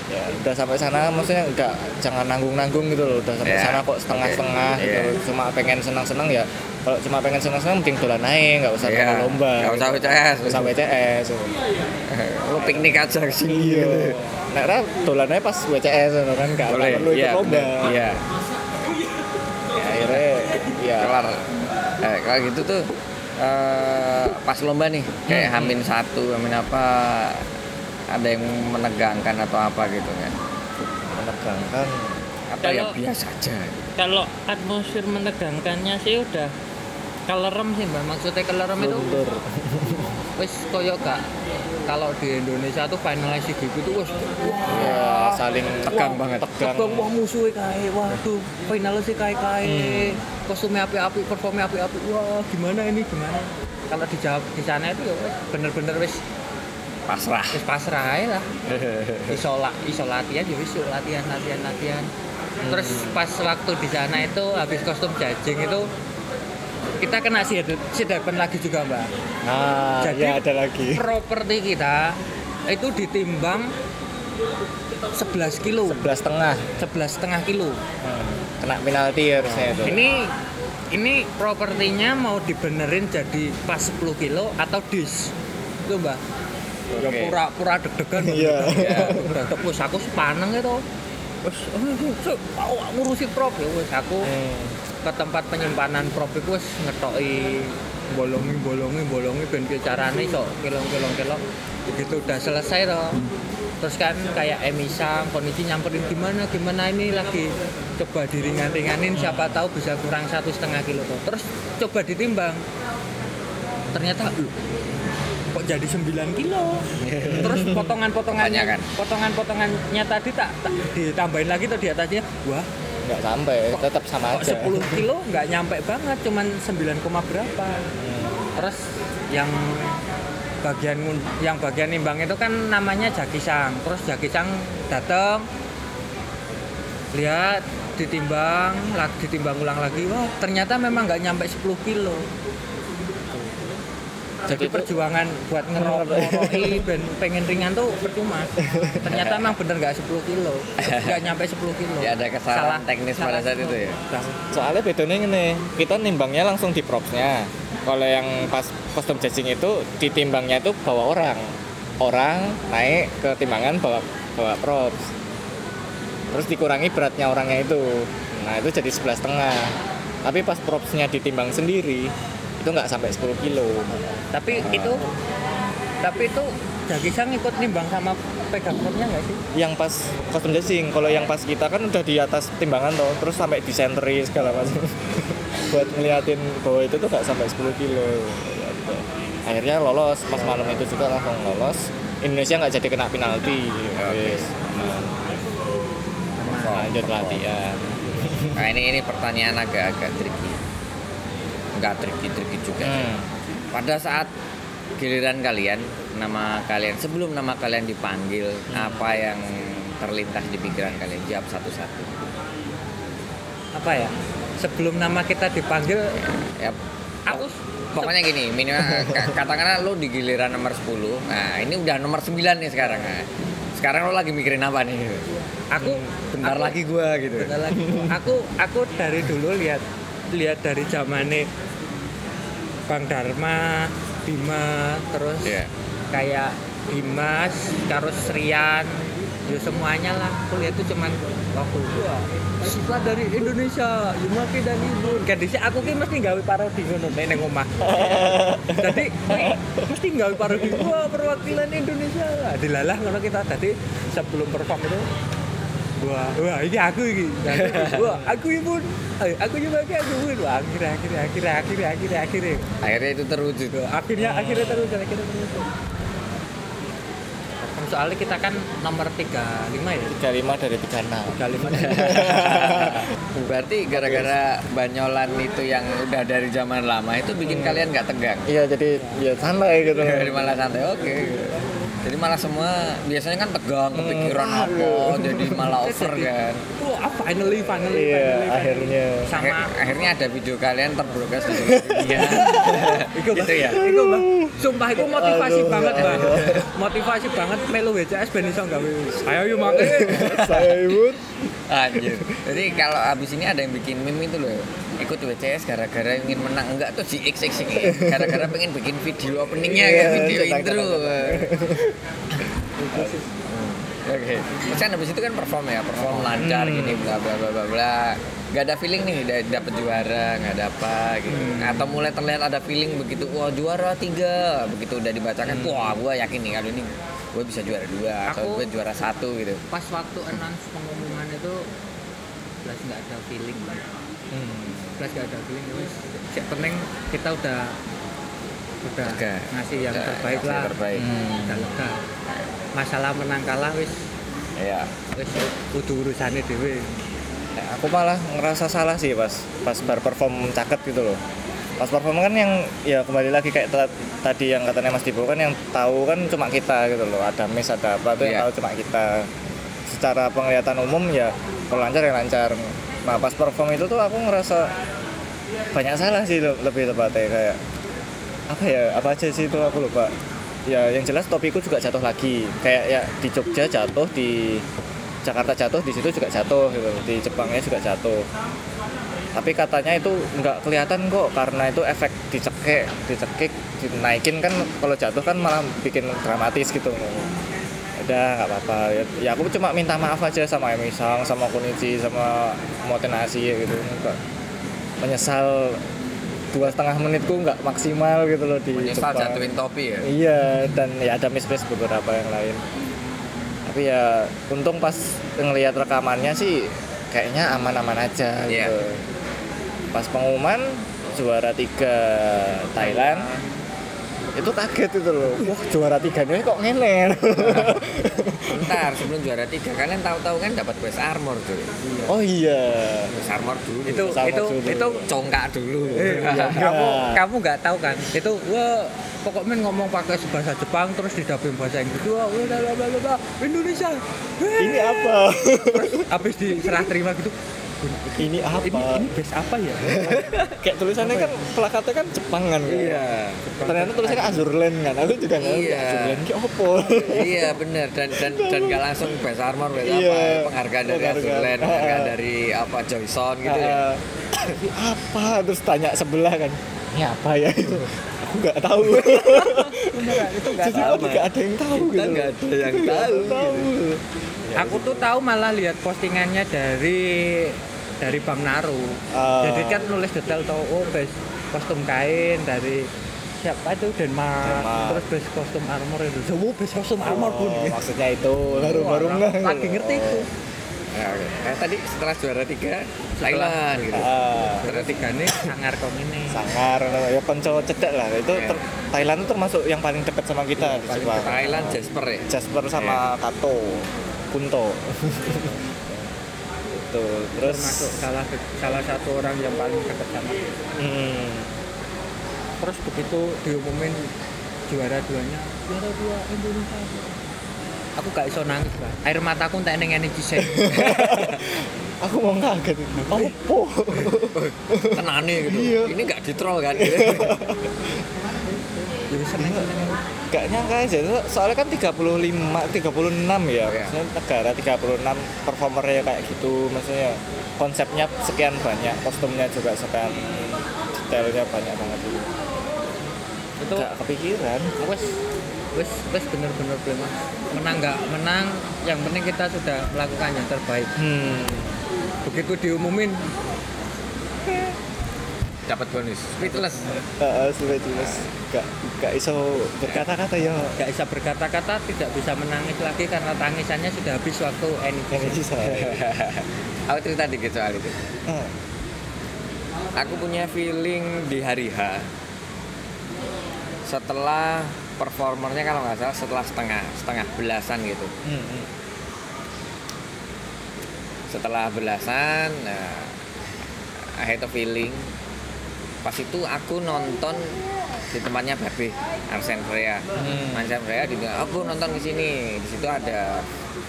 ya udah sampai sana maksudnya enggak jangan nanggung nanggung gitu loh udah sampai Ya, sana kok setengah setengah oke. gitu Iya. cuma pengen senang senang ya kalau cuma pengen senang senang mending dolan naik nggak usah Iya, yeah. lomba nggak usah WCS. nggak usah WCS Lu piknik aja ke sini iya gitu. nah dolan aja pas WCS gitu kan nggak nggak perlu ikut Iya, lomba. Iya. ya, akhirnya ya kelar eh, kalau gitu tuh eh, pas lomba nih kayak Hmm. hamin satu hamin apa ada yang menegangkan atau apa gitu kan? Menegangkan. Atau ya Kalau- biasa aja kalau atmosfer menegangkannya sih udah kelerem sih mbak. Maksudnya kelerem itu luntur wis koyo gak kalau di Indonesia tuh finalis gitu tuh wis ya saling Tegang banget. tegang. Tegang wah musuhnya kae waduh finalis sih kae kae kostumnya api-api performnya api-api wah gimana ini gimana? Kalau dijawab di sana itu ya bener-bener wis pasrah. wis pasrah ae lah. Iso la- iso latihan ya wis latihan latihan latihan. Terus pas waktu di sana itu habis kostum jajing itu kita kena sidapan lagi juga mbak. Nah Jadi- ya ada lagi. properti kita itu ditimbang 11 kilo. Sebelas setengah. 11 setengah kilo. Kena penalti harusnya itu. Ini ini propertinya mau dibenerin jadi pas 10 kilo atau dis? Itu mbak. Ya Oke. pura pura deg-degan. Iya. ya udah terus aku sepaneng itu wes mau ngurusi prop? Ya wes aku Hmm. ke tempat penyimpanan prop itu wes ngetoki bolongi bolongi bolongi ben carane iso kilong-kilong kilong begitu udah selesai toh. Terus kan kayak emisang kondisi nyamperin gimana gimana ini lagi coba diringan-ringanin siapa tahu bisa kurang satu setengah kilo toh. Terus coba ditimbang. Ternyata "Loh, kok jadi 9 kilo. Terus potongan-potongannya Kebanyakan. potongan-potongannya tadi tak, tak ditambahin lagi tuh di atasnya. Wah. Nggak sampai tetap sama kok aja. 10 kilo nggak nyampe banget cuman 9, koma berapa. Terus yang bagian yang bagian nimbang itu kan namanya jakisang terus jakisang datang lihat ditimbang lagi ditimbang ulang lagi. Wah ternyata memang nggak nyampe 10 kilo jadi perjuangan buat ngerokok ben pengen ringan tuh percuma. Ternyata emang bener nggak 10 kilo. Nggak nyampe 10 kilo. Ya, ada kesalahan teknis pada saat itu ya? soalnya bedanya ini kita nimbangnya langsung di propsnya. Kalau yang pas kostum judging itu ditimbangnya itu bawa orang. Orang naik ke timbangan bawa bawa props. Terus dikurangi beratnya orangnya itu. Nah itu jadi sebelas setengah. Tapi pas propsnya ditimbang sendiri itu nggak sampai 10 kilo. Tapi itu tapi itu Jagisang ikut nimbang sama pegang propnya nggak sih? Yang pas kostum judging kalau yang pas kita kan udah di atas timbangan tuh terus sampai disentri segala macam. Buat ngeliatin bahwa itu tuh nggak sampai 10 kilo. Ya akhirnya lolos pas malam itu juga langsung lolos. Indonesia nggak jadi kena penalti. Nah, lanjut latihan. Nah ini ini pertanyaan agak-agak tricky. Enggak tricky tricky juga. Hmm. Pada saat giliran kalian, nama kalian sebelum nama kalian dipanggil, apa yang terlintas di pikiran kalian? Jawab satu-satu. apa ya sebelum nama kita dipanggil Ya, aku pokoknya gini, minimal ka- katakanlah lo di giliran nomor 10. Nah, ini udah nomor 9 nih sekarang. Nah, sekarang lo lagi mikirin apa nih? aku Bentar aku- lagi gua gitu. bentar lagi. aku aku dari dulu lihat lihat dari zamane Bang Dharma Bima terus Iya. kayak Dimas terus Rian ya semuanya lah. Aku lihat tuh cuman waktu. Wah siswa dari Indonesia Yumaki dan Ibu dhisik aku ki mesti gawe parodi ngono nek ning omah. Jadi mesti gawe parodi. Wah perwakilan Indonesia. Lah dilalah ngono kita. Tadi sebelum perform itu wah wah ini aku ini. Wah aku ibu Eh, aku Yumaki aku ibu wah akhirnya akhirnya akhirnya akhirnya akhirnya akhirnya. Akhirnya itu terwujud. akhirnya akhirnya terus akhirnya terus soalnya kita kan nomor 35 ya? 35 dari 36 35 Berarti gara-gara banyolan itu yang udah dari zaman lama itu bikin kalian nggak tegang. iya jadi ya santai gitu. Jadi malah santai oke. Jadi malah semua biasanya kan tegang, kepikiran Hmm, apa, jadi malah over kan. wah finally finally iya finally, akhirnya sama Akhir- akhirnya ada video kalian terbroadcast di seluruh dunia. Iku, gitu ya. Iku bang, sumpah itu motivasi Aduh, banget bang. Motivasi banget melu WCS ben iso gawe. Ayo yuk make. saya ibu Anjir. Jadi kalau abis ini ada yang bikin meme itu loh. Ikut WCS gara-gara ingin menang enggak tuh si XX ini gara-gara pengen bikin video openingnya Iya, kan video cetak, intro. cetak, Oke. Terus kan abis itu kan perform ya, perform lancar Hmm. gini bla bla bla bla bla. Gak ada feeling nih da- dapet juara, nggak ada apa gitu. Hmm. Atau mulai terlihat ada feeling begitu, wah juara tiga, begitu udah dibacakan, Hmm. wah gua yakin nih kali ini gue bisa juara dua atau Aku- gue juara satu gitu. Pas waktu announce pengumuman itu plus nggak ada feeling bang. Plus nggak ada feeling wis. Yang penting kita udah udah Lega. ngasih yang Udah terbaik lah. terbaik. Udah lega. Masalah menang kalah wis Iya. wis kudu urusane dhewe. Nah, aku malah ngerasa salah sih pas pas bar perform caket gitu loh pas perform kan yang ya kembali lagi kayak ta- tadi yang katanya Mas Dibo kan yang tahu kan cuma kita gitu loh ada miss ada apa tuh yang Iya. tahu cuma kita secara penglihatan umum ya kalau lancar ya lancar. Nah pas perform itu tuh aku ngerasa banyak salah sih le- lebih tepatnya kayak apa ya apa aja sih itu aku lupa. Ya yang jelas topiku juga jatuh lagi. Kayak ya di Jogja jatuh di Jakarta jatuh di situ juga jatuh gitu di Jepangnya juga jatuh. Tapi katanya itu nggak kelihatan kok karena itu efek dicekik dicekik dinaikin kan kalau jatuh kan malah bikin dramatis gitu udah nggak apa-apa ya, ya aku cuma minta maaf aja sama Emisang sama Kunichi sama Motenasi gitu menyesal dua setengah menitku nggak maksimal gitu loh di Menyesal Jepang. jatuhin topi ya. Iya, dan ya ada miss-miss beberapa yang lain. Tapi ya untung pas ngelihat rekamannya sih kayaknya aman-aman aja Iya. gitu. Pas pengumuman juara tiga Thailand itu kaget itu loh. Wah, juara tiganya kok ngene. Bentar sebelum juara tiga kalian tahu-tahu kan dapat best armor tuh. oh iya. Best armor dulu. itu Sama itu dulu. itu congkak dulu. Iya. kamu Enggak. kamu nggak tahu kan itu wah pokoknya ngomong pakai bahasa Jepang terus didabing bahasa Inggris wah bla, bla, bla, Indonesia. Ini apa? habis diserah terima gitu ini apa? ini ini base apa ya? Kayak tulisannya kan plakatnya kan Jepang kan. Iya. Ternyata tulisannya Azurland kan. Aku juga nggak Iya. Azurland ki opo. iya bener. Dan dan dan gak langsung best armor best Iya. apa penghargaan dari Penghargaan. Azurland penghargaan dari apa Joyson gitu ya. Ah, ini apa? Terus tanya sebelah kan. Ini apa ya? Aku nggak tahu. Beneran itu nggak jadi tahu aku nggak ada yang tahu kita gitu nggak ada yang Nggak tahu tahu aku tuh tahu malah lihat postingannya dari dari Bang Naru. Ah. jadi kan nulis detail tau oh base kostum kain dari siapa itu? Denmark, Denmark. terus base kostum armor itu. Oh base kostum armor pun Oh, maksudnya itu. Baru baru nggak lagi ngerti itu. Ya. Eh, tadi setelah juara tiga Thailand gitu. Juara tiga nih sangar kong ini. Sangar ya konco cedek lah. Itu Iya. ter- Thailand itu termasuk yang paling dekat sama kita di Jepang. Thailand Jasper ya. Jasper sama Kato Kunto. Itu terus termasuk salah salah satu orang yang paling dekat sama hmm, terus begitu diumumin juara duanya juara dua Indonesia. Aku gak iso nangis Pak. air mataku tak neng energi sen aku mau kaget. Opo tenane gitu. Iya. ini nggak di troll kan seneng seneng Gak nyangka aja, soalnya kan 35, 36 ya, Iya. maksudnya negara 36 performernya kayak gitu, maksudnya konsepnya sekian banyak, kostumnya juga sekian detailnya banyak banget itu. itu Gak kepikiran. wes wes wes bener-bener mas menang nggak menang yang penting kita sudah melakukan yang terbaik Hmm. begitu diumumin dapat bonus. Speechless. Uh, jelas. Gak, gak iso berkata-kata ya. nggak bisa berkata-kata tidak bisa menangis lagi karena tangisannya sudah habis waktu energi aku cerita dikit soal itu? Ah, aku punya feeling di hari H. Setelah performernya kalau nggak salah setelah setengah setengah belasan gitu. Hmm, hmm. setelah belasan nah, I had a feeling pas itu aku nonton di tempatnya Babe Arsen Freya. Hmm. Arsen Freya di aku nonton di sini. Di situ ada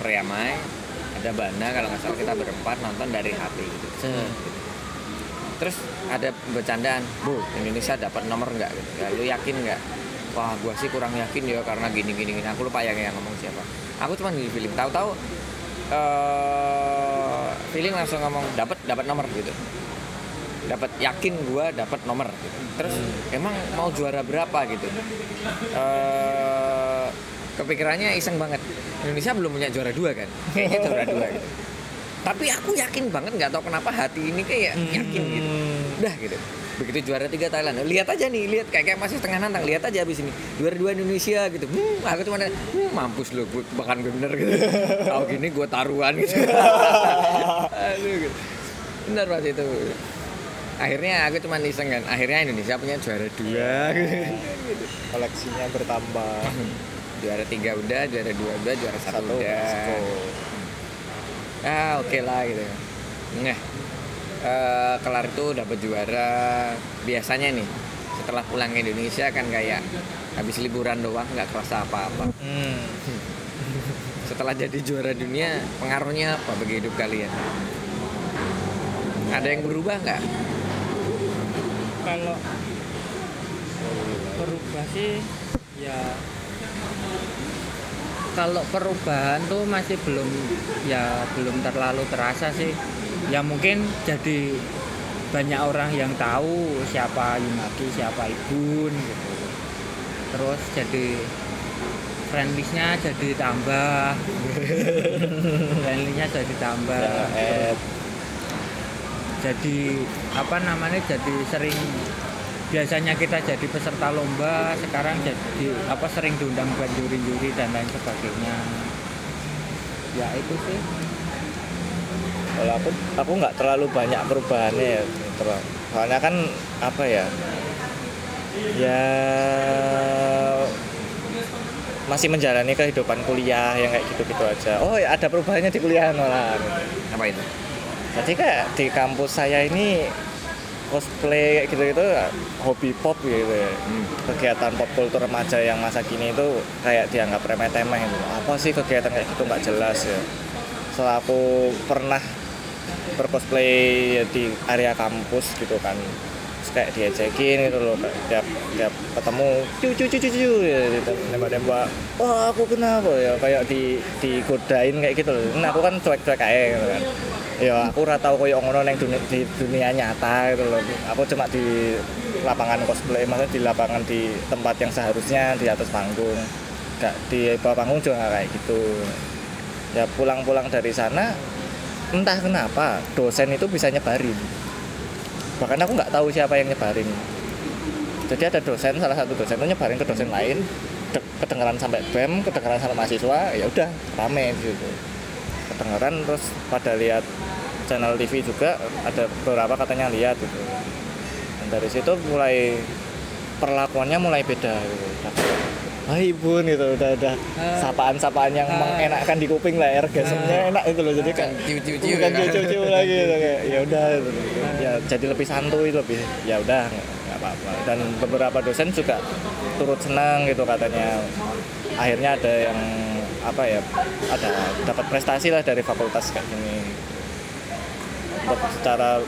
Freya Mai ada Bana kalau nggak salah kita berempat nonton dari HP gitu. Hmm. terus ada bercandaan bu Indonesia dapat nomor nggak? Gitu. Ya lu yakin nggak? Wah gua sih kurang yakin ya karena gini gini gini aku lupa yang yang ngomong siapa. Aku cuma di feeling tahu-tahu eh feeling langsung ngomong dapat dapat nomor gitu dapat yakin gua dapat nomor. Gitu. terus emang mau juara berapa gitu? Eh kepikirannya iseng banget. Indonesia belum punya juara dua kan? Kayaknya juara dua gitu. Tapi aku yakin banget nggak tahu kenapa hati ini kayak yakin gitu. Hmm. udah gitu. Begitu juara tiga Thailand. Lihat aja nih lihat kayak kayak masih setengah nantang. Lihat aja abis ini. Juara dua Indonesia gitu. Hmm, aku cuma hmm, mampus lo gue bahkan bener gitu. Tahu gini gue taruhan gitu. Aduh gitu. bener pas itu akhirnya aku cuma iseng kan akhirnya Indonesia punya juara dua. Koleksinya bertambah. juara tiga udah juara dua udah juara satu, Satu udah ah oke lah gitu Nah, eh, kelar itu dapat juara. Biasanya nih, setelah pulang ke Indonesia kan kayak habis liburan doang nggak kerasa apa-apa. Hmm. Setelah jadi juara dunia, pengaruhnya apa bagi hidup kalian? Ada yang berubah nggak? Kalau berubah sih ya kalau perubahan tuh masih belum ya belum terlalu terasa sih. Ya mungkin jadi banyak orang yang tahu siapa Yunaki siapa Ibun gitu. Terus jadi friendlistnya jadi tambah. Friendlistnya jadi tambah. Eh, jadi apa namanya jadi sering biasanya kita jadi peserta lomba sekarang jadi apa sering diundang buat juri-juri dan lain sebagainya. Ya itu sih. Kalau aku aku nggak terlalu banyak perubahannya ya terus soalnya kan apa ya ya masih menjalani kehidupan kuliah yang kayak gitu-gitu aja. Oh ya ada perubahannya di kuliah malah. Apa itu? Jadi kayak di kampus saya ini cosplay kayak gitu-gitu hobi pop gitu ya. Hmm. kegiatan pop kultur remaja yang masa kini itu kayak dianggap remeh-temeh gitu. apa sih kegiatan kayak gitu nggak jelas ya setelah aku pernah bercosplay di area kampus gitu kan Terus kayak diajakin gitu loh kayak tiap tiap ketemu cu cu cu cu cu ya, gitu. nembak-nembak wah aku kenapa ya kayak di digodain kayak gitu loh nah aku kan cuek-cuek aja gitu kan ya aku ora tau koyo ngono neng dunia, di dunia nyata gitu loh. Aku cuma di lapangan cosplay maksudnya di lapangan di tempat yang seharusnya di atas panggung. Gak di bawah panggung juga nggak kayak gitu. Ya pulang-pulang dari sana entah kenapa dosen itu bisa nyebarin. Bahkan aku nggak tahu siapa yang nyebarin. Jadi ada dosen salah satu dosen itu nyebarin ke dosen lain. De- kedengeran sampai bem kedengeran sampai mahasiswa ya udah rame di situ kedengeran terus pada lihat channel TV juga ada beberapa katanya lihat gitu dan dari situ mulai perlakuannya mulai beda gitu. Hai bun gitu udah udah Ah. sapaan-sapaan yang Ah. mengenakkan di kuping lah orgasmenya enak itu loh jadi kan ciu-ciu-ciu bukan ya. ciu-ciu lagi gitu kayak ya udah gitu. ya jadi lebih santuy lebih ya udah nggak apa-apa dan beberapa dosen juga turut senang gitu katanya akhirnya ada yang apa ya ada dapat prestasi lah dari fakultas kayak gini. Untuk secara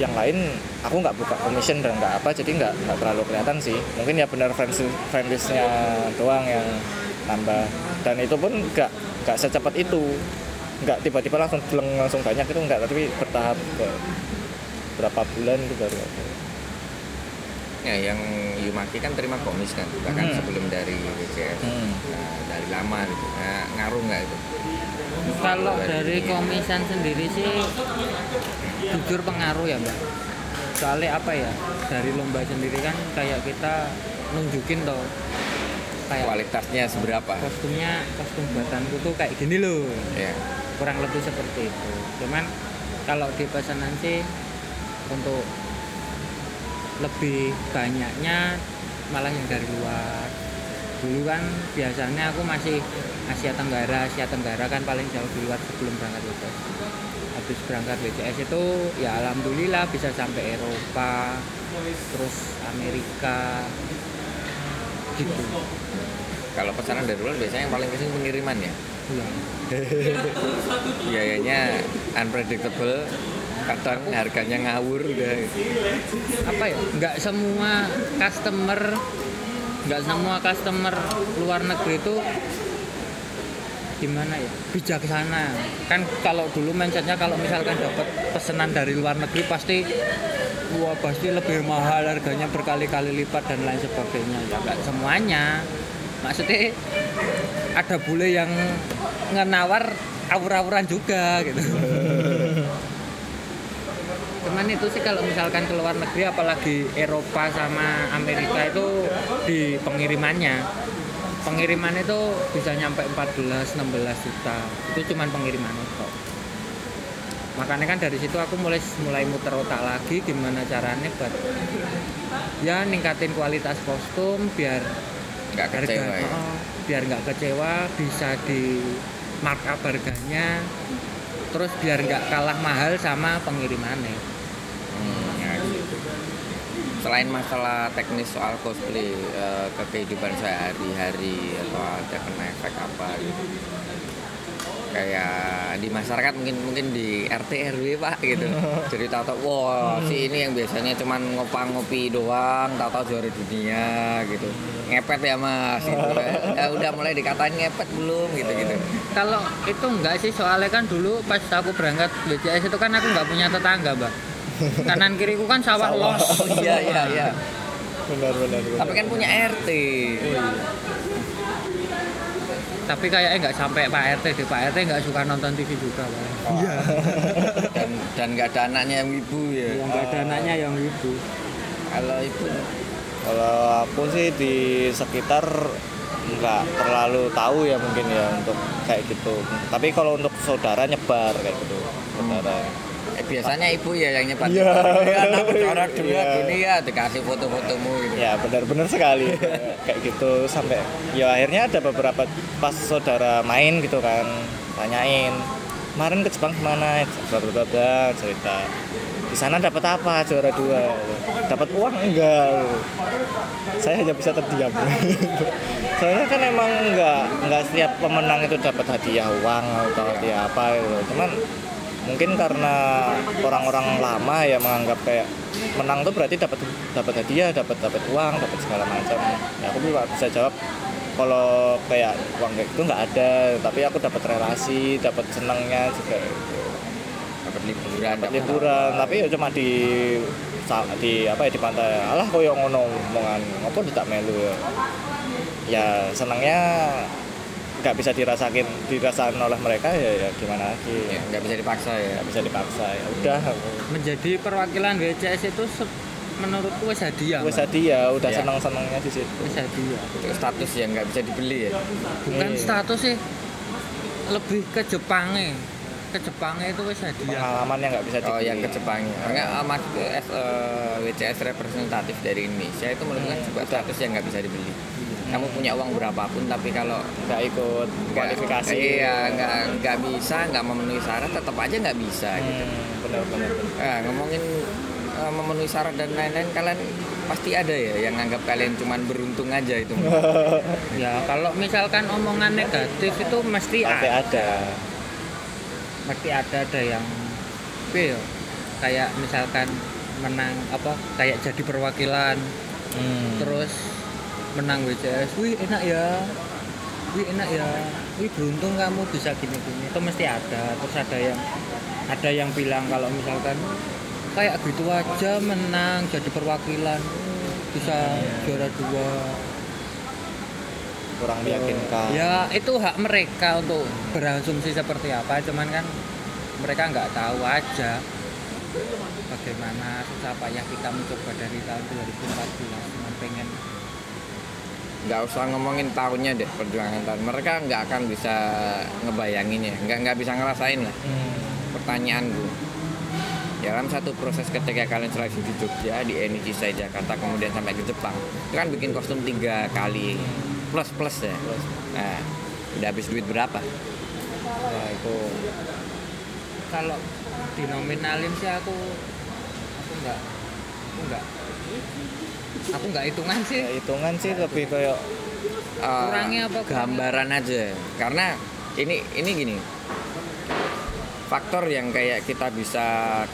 yang lain aku nggak buka commission dan nggak apa jadi nggak nggak terlalu kelihatan sih. Mungkin ya benar friends friendlistnya doang yang nambah. Dan itu pun nggak nggak secepat itu. Nggak tiba-tiba langsung langsung banyak itu nggak tapi bertahap ke berapa bulan itu baru. Ya, yang Yumaki kan terima komis kan, bahkan Hmm. sebelum dari WCS. Nah, dari lama gitu. Nah, ngaruh nggak itu? kalau dari komisan sendiri sih jujur pengaruh ya mbak soalnya apa ya dari lomba sendiri kan kayak kita nunjukin toh kayak Kualitasnya seberapa? kostumnya kostum buatanku tuh kayak gini loh Ya. kurang lebih seperti itu cuman kalau di pesanan sih untuk lebih banyaknya malah yang dari luar. Dulu kan biasanya aku masih Asia Tenggara. Asia Tenggara kan paling jauh di luar sebelum berangkat WCS habis berangkat WCS itu ya alhamdulillah bisa sampai Eropa terus Amerika gitu. Kalau pesanan dari luar biasanya yang paling ke sini pengiriman ya. Iya. Biayanya unpredictable, kadang harganya ngawur udah. apa ya? Nggak semua customer nggak semua customer luar negeri itu gimana ya? Bijaksana. Kan kalau dulu mindsetnya kalau misalkan dapat pesanan dari luar negeri pasti wah pasti lebih mahal harganya berkali-kali lipat dan lain sebagainya. Ya nggak semuanya. Maksudnya ada bule yang ngenawar awur-awuran juga gitu cuman itu sih kalau misalkan ke luar negeri apalagi Eropa sama Amerika itu di pengirimannya pengiriman itu bisa nyampe 14-16 juta itu cuman pengiriman kok makanya kan dari situ aku mulai mulai muter otak lagi gimana caranya buat ya ningkatin kualitas kostum biar Nggak harga- kecewa ya. oh, biar nggak kecewa bisa di markup harganya terus biar nggak kalah mahal sama pengirimannya. Selain masalah teknis soal cosplay eh, ke kehidupan sehari-hari atau ada kena efek apa gitu. Kayak di masyarakat mungkin mungkin di RT RW Pak gitu. Jadi tahu-tahu wah si ini yang biasanya cuman ngopang ngopi doang, tahu-tahu juara dunia gitu. Ngepet ya Mas gitu. Ya, udah mulai dikatain ngepet belum gitu-gitu. kalau itu enggak sih soalnya kan dulu pas aku berangkat BCS itu kan aku nggak punya tetangga mbak kanan kiriku kan sawah, Sawah. los Oh iya iya iya. benar benar benar. Tapi kan punya RT. tapi kayaknya nggak sampai Pak RT deh Pak RT nggak suka nonton TV juga Pak. Iya. dan dan nggak ada anaknya yang ibu ya. yang nggak ada anaknya yang ibu Kalau ibu Kalau aku sih di sekitar nggak terlalu tahu ya mungkin ya untuk kayak gitu. Tapi kalau untuk saudara nyebar kayak gitu. Saudara. Eh, biasanya ibu ya yang nyebat. Iya. Ya, anak bicara dua Iya. ya dikasih foto-fotomu gitu. Ya benar-benar sekali kayak gitu sampai ya akhirnya ada beberapa pas saudara main gitu kan tanyain kemarin ke Jepang ke mana bla, cerita di sana dapat apa juara dua dapat uang enggak saya hanya bisa terdiam soalnya kan emang enggak enggak setiap pemenang itu dapat hadiah uang atau hadiah apa gitu cuman mungkin karena orang-orang lama ya menganggap kayak menang tuh berarti dapat dapat hadiah dapat dapat uang dapat segala macam. Ya aku juga bisa jawab. Kalau kayak uang kayak itu nggak ada tapi aku dapat relasi dapat senangnya juga. Dapat liburan, dapat liburan tapi ya cuma di di apa ya di pantai. Alah koyo ngono omongan. Apa tidak melu ya? Ya senangnya nggak bisa dirasakin dirasakan oleh mereka ya, ya gimana lagi Ya, nggak bisa dipaksa ya. nggak bisa dipaksa ya udah menjadi perwakilan BCS itu menurutku wes hadiah wes hadiah udah Iya. senang senangnya di situ wes hadiah Itu status yang nggak bisa dibeli ya. bukan Iya. status sih lebih ke Jepangnya ke Jepangnya itu wes hadiah pengalaman yang nggak bisa Oh dibeli. yang ke Jepang. Makanya uh, mas eh, eh, WCS representatif dari Indonesia itu menurut kan juga status yang nggak bisa dibeli. Kamu punya uang berapapun tapi kalau nggak ikut kualifikasi iya nggak nggak bisa nggak memenuhi syarat tetap aja nggak bisa gitu. hmm, benar benar benar. Nah, ngomongin eh, memenuhi syarat dan lain-lain kalian pasti ada ya yang nganggap kalian cuman beruntung aja itu. ya kalau misalkan omongan negatif itu mesti pasti ada ada mesti ada ada yang ya, kayak misalkan menang apa kayak jadi perwakilan Hmm. terus menang WCS wih enak ya. Wih enak ya. Wih beruntung kamu bisa gini gini itu mesti ada terus ada yang ada yang bilang kalau misalkan kayak gitu aja menang jadi perwakilan bisa juara dua. Kurang meyakinkan. Ya itu hak mereka untuk berasumsi seperti apa. Cuman kan mereka nggak tahu aja bagaimana susah payah kita mencoba dari tahun 2014 cuma pengen nggak usah ngomongin tahunnya deh perjuangan tahun. Mereka nggak akan bisa ngebayanginnya. Nggak nggak bisa ngerasain lah. Hmm. pertanyaanku dalam satu proses ketika kalian seleksi di Jogja di Eni Cisai Jakarta kemudian sampai ke Jepang itu kan bikin kostum tiga kali plus plus ya? Nah udah habis duit berapa? Ya itu kalau dinominalin sih aku aku nggak aku nggak aku nggak hitungan sih. Ya, hitungan sih lebih kayak Eh, Kurangnya apa? gambaran aja. Karena ini ini gini. Faktor yang kayak kita bisa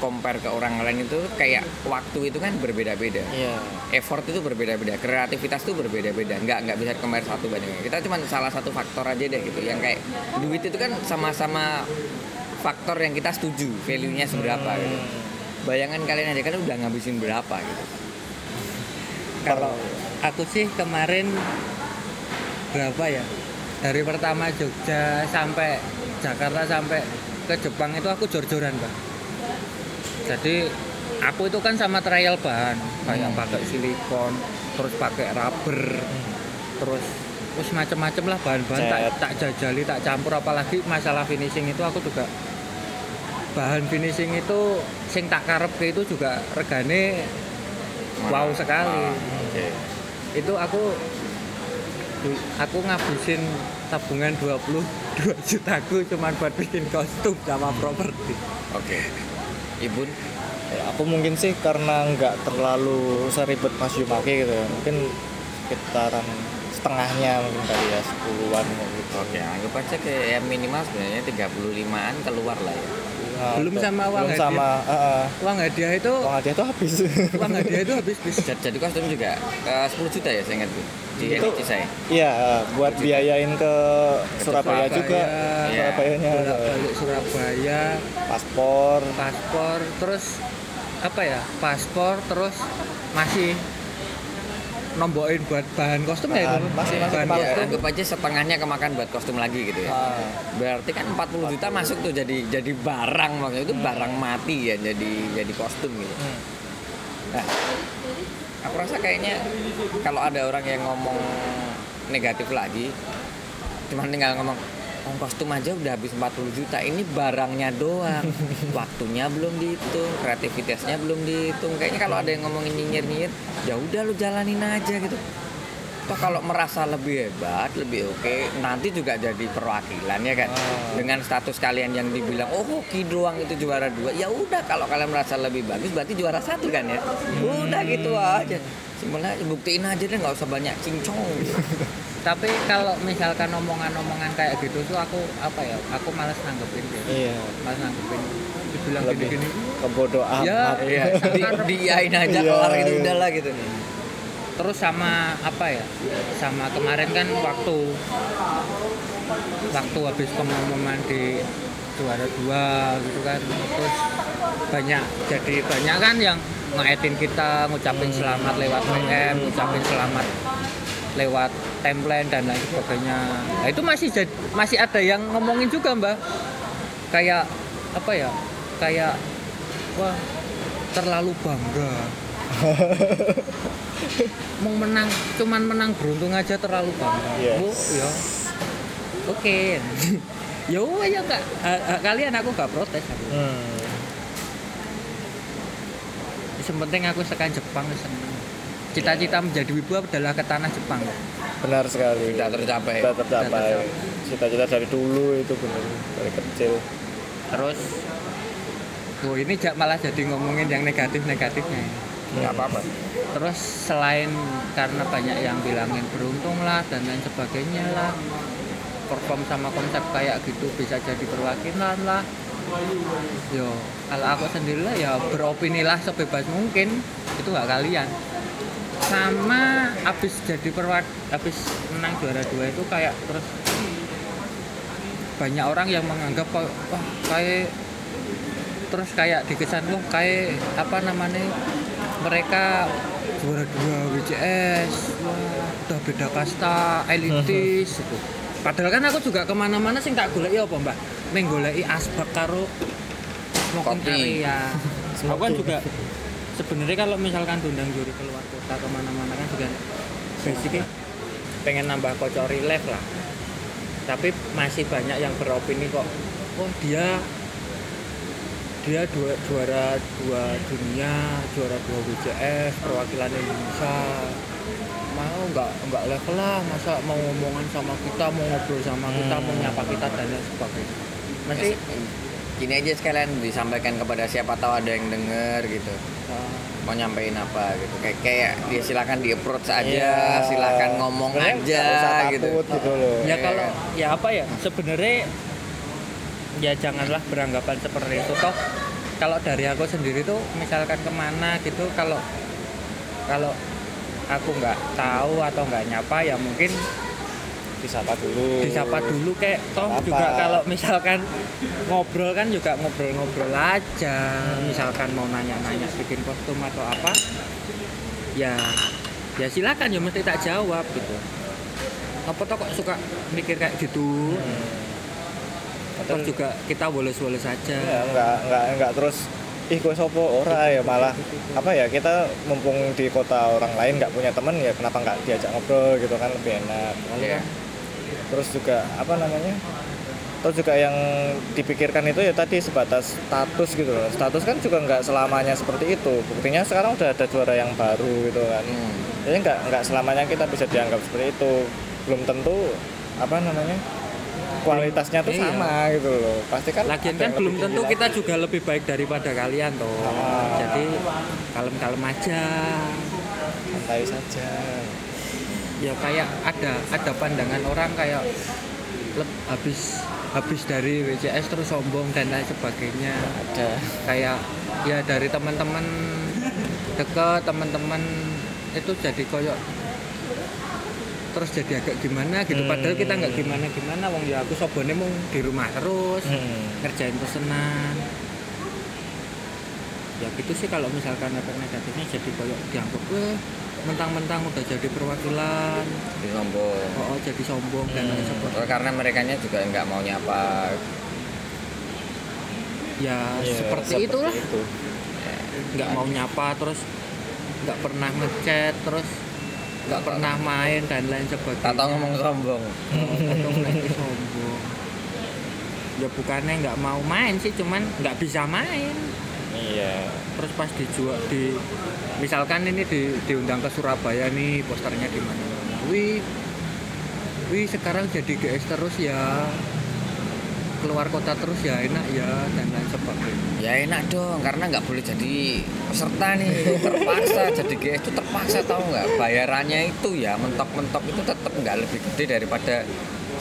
compare ke orang lain itu kayak waktu itu kan berbeda-beda. Ya effort itu berbeda-beda kreativitas itu berbeda-beda. Nggak nggak bisa compare satu bandingnya kita cuma salah satu faktor aja deh gitu. Yang kayak duit itu kan sama-sama faktor yang kita setuju value nya seberapa gitu. Bayangan kalian aja kan udah ngabisin berapa gitu kalau aku sih kemarin berapa ya? Dari pertama Jogja sampai Jakarta sampai ke Jepang itu aku jor-joran pak jadi aku itu kan sama trial bahan kayak Hmm. pakai silikon terus pakai rubber terus terus macam-macam lah bahan-bahan tak, tak jajali tak campur. Apalagi masalah finishing itu aku juga bahan finishing itu sing tak karep itu juga regane wow sekali Ah, oke. itu aku aku ngabisin tabungan 22 jutaku cuman buat bikin kostum sama properti Oke. Ibun, Ya, aku mungkin sih karena nggak terlalu seribet Mas Yumaki gitu ya. Mungkin sekitaran setengahnya mungkin kali ya, sepuluhan gitu. oke anggap aja kayak ya minimal sebenarnya 35-an keluar lah ya. Nah, Belum untuk- sama uang belum hadiah. sama uh, uang hadiah itu uang hadiah itu habis. uang hadiah itu habis bis Jadi, jadi kostum juga eh, 10 juta ya saya ingat Bu. Di Itu- saya. Iya, uh, buat biayain ke Surabaya Surabaya, juga. Iya. Surabayanya balik Surabaya paspor. paspor terus apa ya paspor terus masih nombokin buat bahan kostum ya Bahan, itu masih- masih bahan kepala. Ya, kostum anggap aja setengahnya kemakan buat kostum lagi gitu ya. Ah, Berarti kan 40 juta masuk tuh jadi jadi barang maksudnya itu barang mati ya jadi jadi kostum gitu. Hmm. Nah, aku rasa kayaknya kalau ada orang yang ngomong negatif lagi, cuma tinggal ngomong oh, kostum aja udah habis 40 juta, ini barangnya doang, waktunya belum dihitung, kreativitasnya belum dihitung. Kayaknya kalau ada yang ngomongin nyinyir-nyinyir, ya udah lu jalanin aja gitu. Toh kalau merasa lebih hebat, lebih oke, nanti juga jadi perwakilan ya kan. Ah. Dengan status kalian yang dibilang, oh hoki doang itu juara dua, ya udah kalau kalian merasa lebih bagus, berarti juara satu kan ya. Udah gitu aja. Sebenarnya buktiin aja deh, nggak usah banyak cincong. tapi kalau misalkan omongan-omongan kayak gitu tuh aku apa ya aku malas nanggepin gitu Iya. malas nanggepin dibilang Lebih gini-gini kebodoh Ya. Iya, di, diain aja Iya, kelar itu iya. udah lah gitu. terus sama apa ya sama kemarin kan waktu waktu habis pengumuman di juara dua gitu kan terus banyak jadi banyak kan yang ngaitin kita ngucapin selamat lewat PM ngucapin selamat lewat template dan lain sebagainya. Nah itu masih jadi masih ada yang ngomongin juga mbak. Kayak apa ya kayak wah terlalu bangga. Mau menang cuman menang beruntung aja terlalu bangga. Yes. Bu, ya. Oke. Ya udah ya kak. Eh, eh, kalian aku gak protes aku. Hmm. yang penting aku sekarang Jepang seneng cita-cita menjadi wibu adalah ke tanah Jepang. Benar sekali. Sudah tercapai. Sudah tercapai. Sudah Cita-cita dari dulu itu benar dari kecil. terus oh ini malah jadi ngomongin yang negatif-negatifnya Nggak apa-apa. terus selain karena banyak yang bilangin beruntung lah dan lain sebagainya lah perform sama konsep kayak gitu bisa jadi perwakilan lah yo kalau aku sendiri lah ya beropini lah sebebas mungkin itu hak kalian sama abis jadi perwak abis menang juara dua itu kayak terus banyak orang yang menganggap kok, wah kayak terus kayak dikesan wah kayak apa namanya mereka juara dua WCS wah udah beda kasta elitis gitu. padahal kan aku juga ke mana-mana sih tak golek apa mbak menggoleki asbak karo smoking Kopi. area aku kan juga sebenarnya kalau misalkan dundang juri keluar kota ke mana-mana kan juga basicnya pengen nambah kocok relief lah. Tapi masih banyak yang beropini kok. Oh dia dia dua, juara dua dunia juara dua WCS perwakilan Indonesia. Mau nggak nggak level lah. Masa mau ngomongan sama kita mau ngobrol sama kita mau nyapa kita dan lain sebagainya. Masih? Gini aja sekalian disampaikan kepada siapa tahu ada yang denger gitu. Mau nyampein apa gitu. Kayak kayak dia silakan di approach aja, Iya. silakan ngomong Sebenarnya aja usah gitu. takut gitu loh. ya kalau ya apa ya sebenarnya ya janganlah beranggapan seperti itu toh kalau dari aku sendiri tuh misalkan ke mana gitu kalau kalau aku nggak tahu atau nggak nyapa ya mungkin disapa dulu. disapa dulu kayak toh Apa? juga kalau misalkan ngobrol kan juga ngobrol-ngobrol aja. Misalkan mau nanya-nanya bikin kostum atau apa ya ya silakan ya mesti tak jawab gitu. Apa toh kok suka mikir kayak gitu? Terus juga kita bolos-bolos aja. Ya, enggak enggak enggak terus ih gue sopo? Ora ya malah apa ya kita mumpung di kota orang lain nggak punya teman ya kenapa nggak diajak ngobrol gitu kan lebih enak. Iya. Terus juga apa namanya terus juga yang dipikirkan itu ya tadi sebatas status gitu loh status kan juga nggak selamanya seperti itu buktinya sekarang udah ada juara yang baru gitu kan Hmm. jadi nggak nggak selamanya kita bisa dianggap seperti itu belum tentu apa namanya kualitasnya tuh Iya. sama gitu loh pasti kan Lagian kan belum tentu kita lagi. juga lebih baik daripada kalian toh. Ah. Jadi kalem-kalem aja. santai saja Ya kayak ada ada pandangan orang kayak habis habis dari WCS terus sombong dan lain sebagainya. ada Kayak ya dari teman-teman deket teman-teman itu jadi koyok terus jadi agak gimana gitu Hmm. padahal kita nggak gimana gimana wong ya aku sobone mau di rumah terus Hmm. ngerjain pesenan ya gitu sih kalau misalkan efek negatifnya jadi koyok dianggap weh mentang-mentang udah jadi perwakilan. Di sombong. Oh, oh, jadi sombong dan lain Hmm. sebagainya. Oh, karena mereka juga nggak mau nyapa ya Iya, seperti, itulah. itu. nggak mau nyapa terus nggak pernah ngechat terus nggak pernah main dan lain sebagainya. Tak tahu ngomong sombong. Untung lagi sombong. Ya bukannya nggak mau main sih cuman nggak bisa main. Iya terus pas dijual di misalkan ini di, diundang ke Surabaya nih posternya di mana? Wih wih sekarang jadi GS terus ya. Keluar kota terus ya enak ya dan lain sebagainya. Ya enak dong karena nggak boleh jadi peserta nih terpaksa jadi GS itu terpaksa tahu nggak? Bayarannya itu ya mentok-mentok itu tetap nggak lebih gede daripada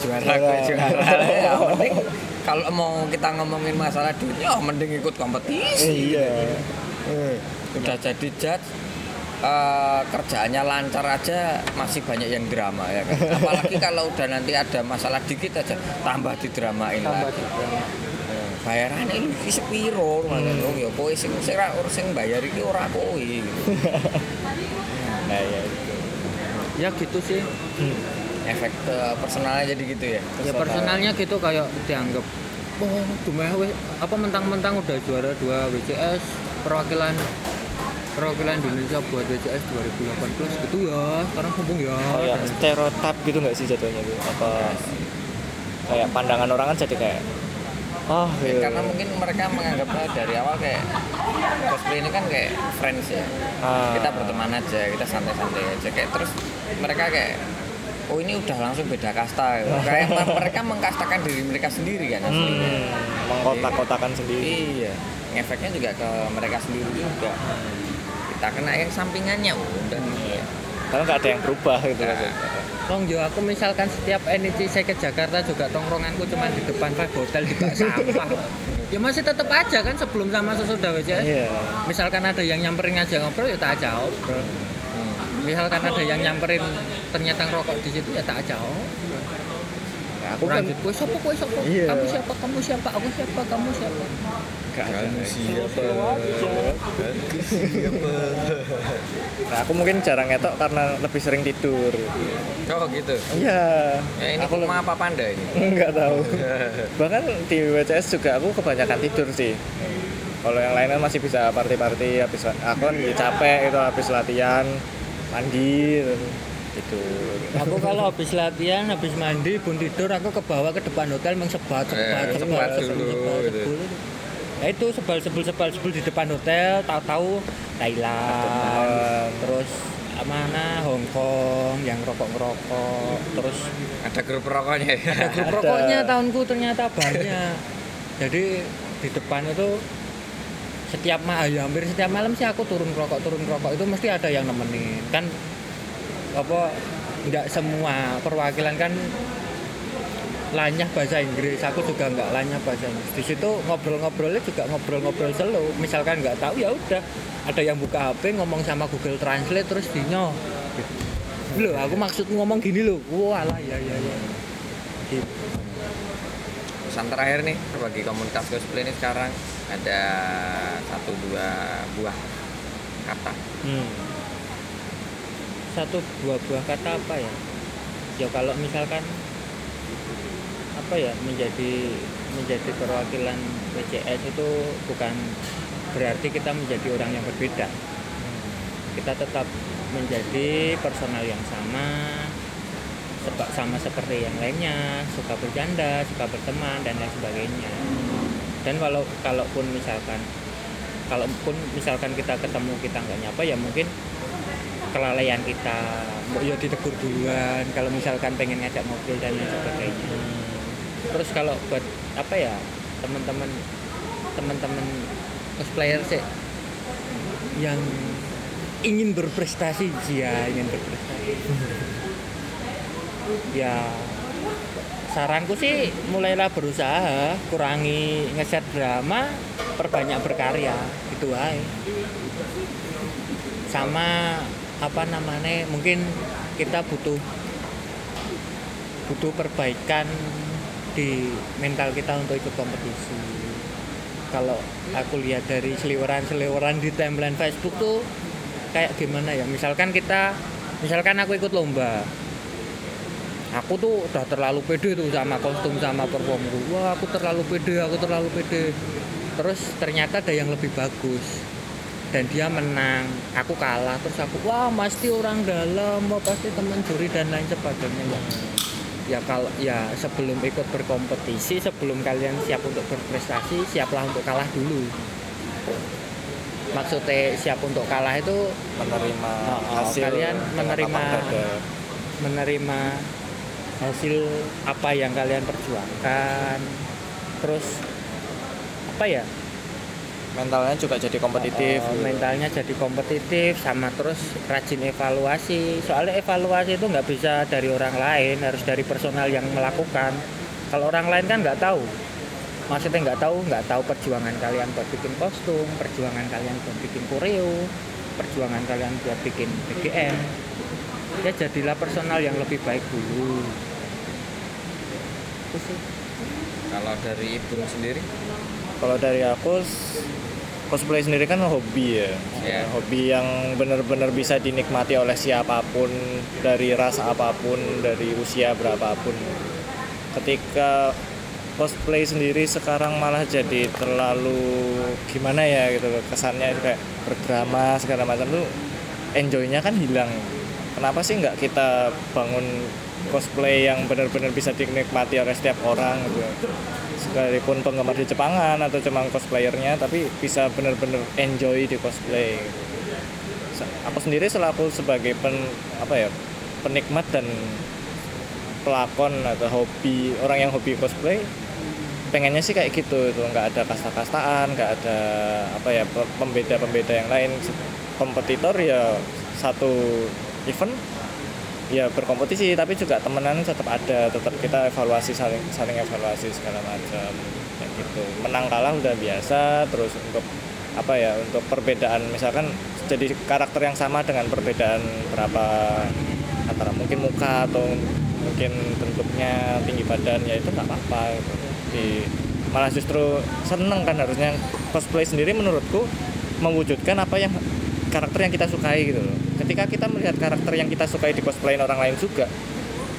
juara Juara. ke juara. Ya mending kalau mau kita ngomongin masalah duitnya oh, mending ikut kompetisi. Iya Eh, udah jadi judge eh, kerjaannya lancar aja masih banyak yang drama ya kan? Apalagi kalau udah nanti ada masalah dikit aja tambah didramain tambah lagi. juga Eh, bayarannya ini iki sepiro hmm. ya kowe sing sing sing bayar iki ora kowe. Gitu. nah itu. Ya gitu sih. Efek ke personalnya jadi gitu ya? Ya personalnya gitu kayak dianggap oh cuma apa mentang-mentang udah juara dua WCS perwakilan perwakilan Indonesia buat WCS 2018 gitu ya sekarang sombong ya. Kayak stereotip gitu nggak sih jatuhnya gitu apa kayak pandangan orang kan jadi kayak oh Ya, iya. karena mungkin mereka menganggapnya dari awal kayak cosplay ini kan kayak friends ya. Ah. kita berteman aja kita santai-santai aja. Kayak terus mereka kayak oh ini udah langsung beda kasta. Gitu. kayak me- mereka mengkastakan diri mereka sendiri kan aslinya. Hmm, mengkotak-kotakan sendiri. Iya, efeknya juga ke mereka sendiri juga. Kita kena yang sampingannya udah. Iya. karena nggak ada yang berubah gitu kan Tong yo aku misalkan setiap NIC saya ke Jakarta juga tongkronganku cuma di depan Five Hotel di bak sampah. ya masih tetap aja kan sebelum sama sesudah WCS. iya Misalkan ada yang nyamperin ngajak ngobrol ya tak ajak ngobrol. Misalkan ada yang nyamperin ternyata ngerokok di situ ya tak. Ya, aku kan Lanjut, kue siapa, kue siapa? Iya. Kamu siapa, kamu siapa, aku siapa, kamu siapa? Kamu siapa? nah, aku mungkin jarang ngetok karena lebih sering tidur Oh gitu. iya Ya ini aku aku apa panda ini? nggak tahu bahkan di WCS juga aku kebanyakan tidur sih kalau yang lain kan masih bisa party-party habis aku kan capek itu habis latihan mandi tidur Aku kalau habis latihan, habis mandi, pun tidur, aku ke bawah ke depan hotel mengsebat, sebat, Eh, sebat, sebat sebul, dulu, sebal, gitu. Nah itu sebal, sebul, sebal, sebul di depan hotel, tahu-tahu Thailand, terus mana Hong Kong yang rokok-ngerokok, terus Ada grup rokoknya ya. ada grup rokoknya tahunku ternyata banyak. Jadi di depan itu setiap ma ya hampir setiap malam sih aku turun rokok turun rokok itu mesti ada yang nemenin kan apa nggak semua perwakilan kan lanyah bahasa Inggris aku juga nggak lanyah bahasa Inggris di situ ngobrol-ngobrolnya juga ngobrol-ngobrol selo misalkan nggak tahu ya udah ada yang buka HP ngomong sama Google Translate terus dinyo loh aku maksud ngomong gini loh wah lah ya ya ya gitu. Pesan terakhir nih bagi komunitas cosplay ini sekarang ada satu dua buah kata. hmm. Satu dua buah kata apa ya? Ya kalau misalkan apa ya menjadi menjadi perwakilan WCS itu bukan berarti kita menjadi orang yang berbeda. Kita tetap menjadi personal yang sama sama seperti yang lainnya suka bercanda suka berteman dan lain sebagainya. Dan walau kalaupun misalkan kalaupun misalkan kita ketemu kita nggak nyapa ya mungkin kelalaian kita. Mbok yo ditegur duluan kalau misalkan pengen ngajak ngobrol dan lain sebagainya. Terus kalau buat apa ya teman-teman teman-teman cosplayer sih yang ingin berprestasi ya ingin berprestasi. Ya saranku sih mulailah berusaha kurangi ngeset drama perbanyak berkarya gitu aja sama apa namanya mungkin kita butuh butuh perbaikan di mental kita untuk ikut kompetisi. Kalau aku lihat dari seliweran-seliweran di timeline Facebook tuh kayak gimana ya? Misalkan kita misalkan aku ikut lomba aku tuh udah terlalu pede tuh sama kostum sama performku wah aku terlalu pede aku terlalu pede. Terus ternyata ada yang lebih bagus dan dia menang. Aku kalah terus aku wah pasti orang dalam wah pasti teman juri dan lain sebagainya. Ya ya kalau ya sebelum ikut berkompetisi sebelum kalian siap untuk berprestasi siaplah untuk kalah dulu. Maksudnya siap untuk kalah itu menerima Oh, oh, hasil kalian menerima- menerima hasil apa yang kalian perjuangkan. Terus apa ya mentalnya juga jadi kompetitif. Oh, mentalnya jadi kompetitif sama terus rajin evaluasi. Soalnya evaluasi itu nggak bisa dari orang lain harus dari personal yang melakukan. Kalau orang lain kan nggak tahu. Maksudnya nggak tahu nggak tahu perjuangan kalian buat bikin kostum perjuangan kalian buat bikin koreo perjuangan kalian buat bikin BGM ya jadilah personal yang lebih baik dulu. Itu sih. Kalau dari ibu sendiri, kalau dari aku cosplay sendiri kan hobi ya. Iya. hobi yang benar-benar bisa dinikmati oleh siapa pun dari ras apa pun dari usia berapapun. Ketika cosplay sendiri sekarang malah jadi terlalu gimana ya gitu loh kesannya kayak berdrama segala macam tuh enjoynya kan hilang. Kenapa sih nggak kita bangun cosplay yang benar-benar bisa dinikmati oleh setiap orang gitu. Sekalipun penggemar di Jepangan atau cuma cosplayernya tapi bisa benar-benar enjoy di cosplay. Aku sendiri selaku sebagai pen apa ya penikmat dan pelakon atau hobi orang yang hobi cosplay pengennya sih kayak gitu tuh nggak ada kasta-kastaan nggak ada apa ya pe- pembeda-pembeda yang lain. Kompetitor ya satu event ya berkompetisi tapi juga temenan tetap ada tetap kita evaluasi saling saling evaluasi segala macam kayak gitu. Menang kalah udah biasa terus untuk apa ya untuk perbedaan misalkan jadi karakter yang sama dengan perbedaan berapa antara mungkin muka atau mungkin bentuknya tinggi badan ya itu nggak apa-apa gitu. di malah justru seneng kan harusnya. Cosplay sendiri menurutku mewujudkan apa yang karakter yang kita sukai gitu loh ketika kita melihat karakter yang kita sukai di cosplayin orang lain juga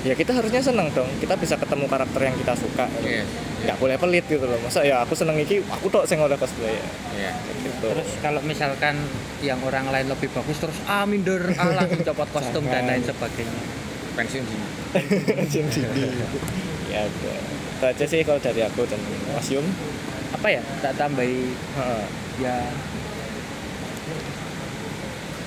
ya kita harusnya seneng dong kita bisa ketemu karakter yang kita suka Iya. nggak boleh pelit gitu loh masa ya aku seneng iki aku tok sing oleh cosplay ya Iya. gitu Terus kalau misalkan yang orang lain lebih bagus terus ah minder, ah langsung copot kostum dan lain sebagainya. pensiun dini. Jin dini. ya udah. itu aja sih kalau dari aku dan Mas Yum Apa ya? Tak tambahi Heeh. ya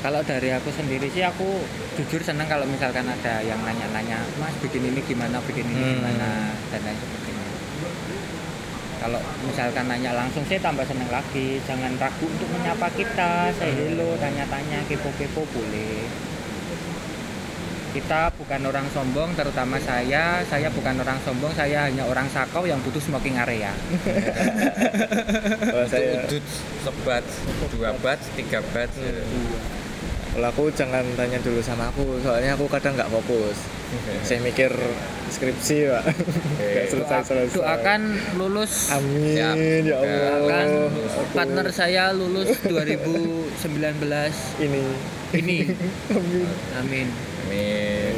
kalau dari aku sendiri sih aku jujur seneng kalau misalkan ada yang nanya-nanya mas bikin ini gimana bikin ini Hmm. gimana? Dan lain sebagainya. Kalau misalkan nanya langsung saya tambah seneng lagi. Jangan ragu untuk menyapa kita say hello tanya-tanya kepo-kepo boleh. Kita bukan orang sombong terutama saya. Saya bukan orang sombong saya hanya orang sakau yang butuh smoking area. Itu saya udut sebat, dua bat, tiga bat. Kalau aku jangan tanya dulu sama aku soalnya aku kadang nggak fokus. Saya mikir skripsi pak. Nggak selesai selesai doakan lulus. Amin Siap. ya Allah. Doakan Aku- partner saya lulus 2019 ini. Ini. Amin. Amin. Amin.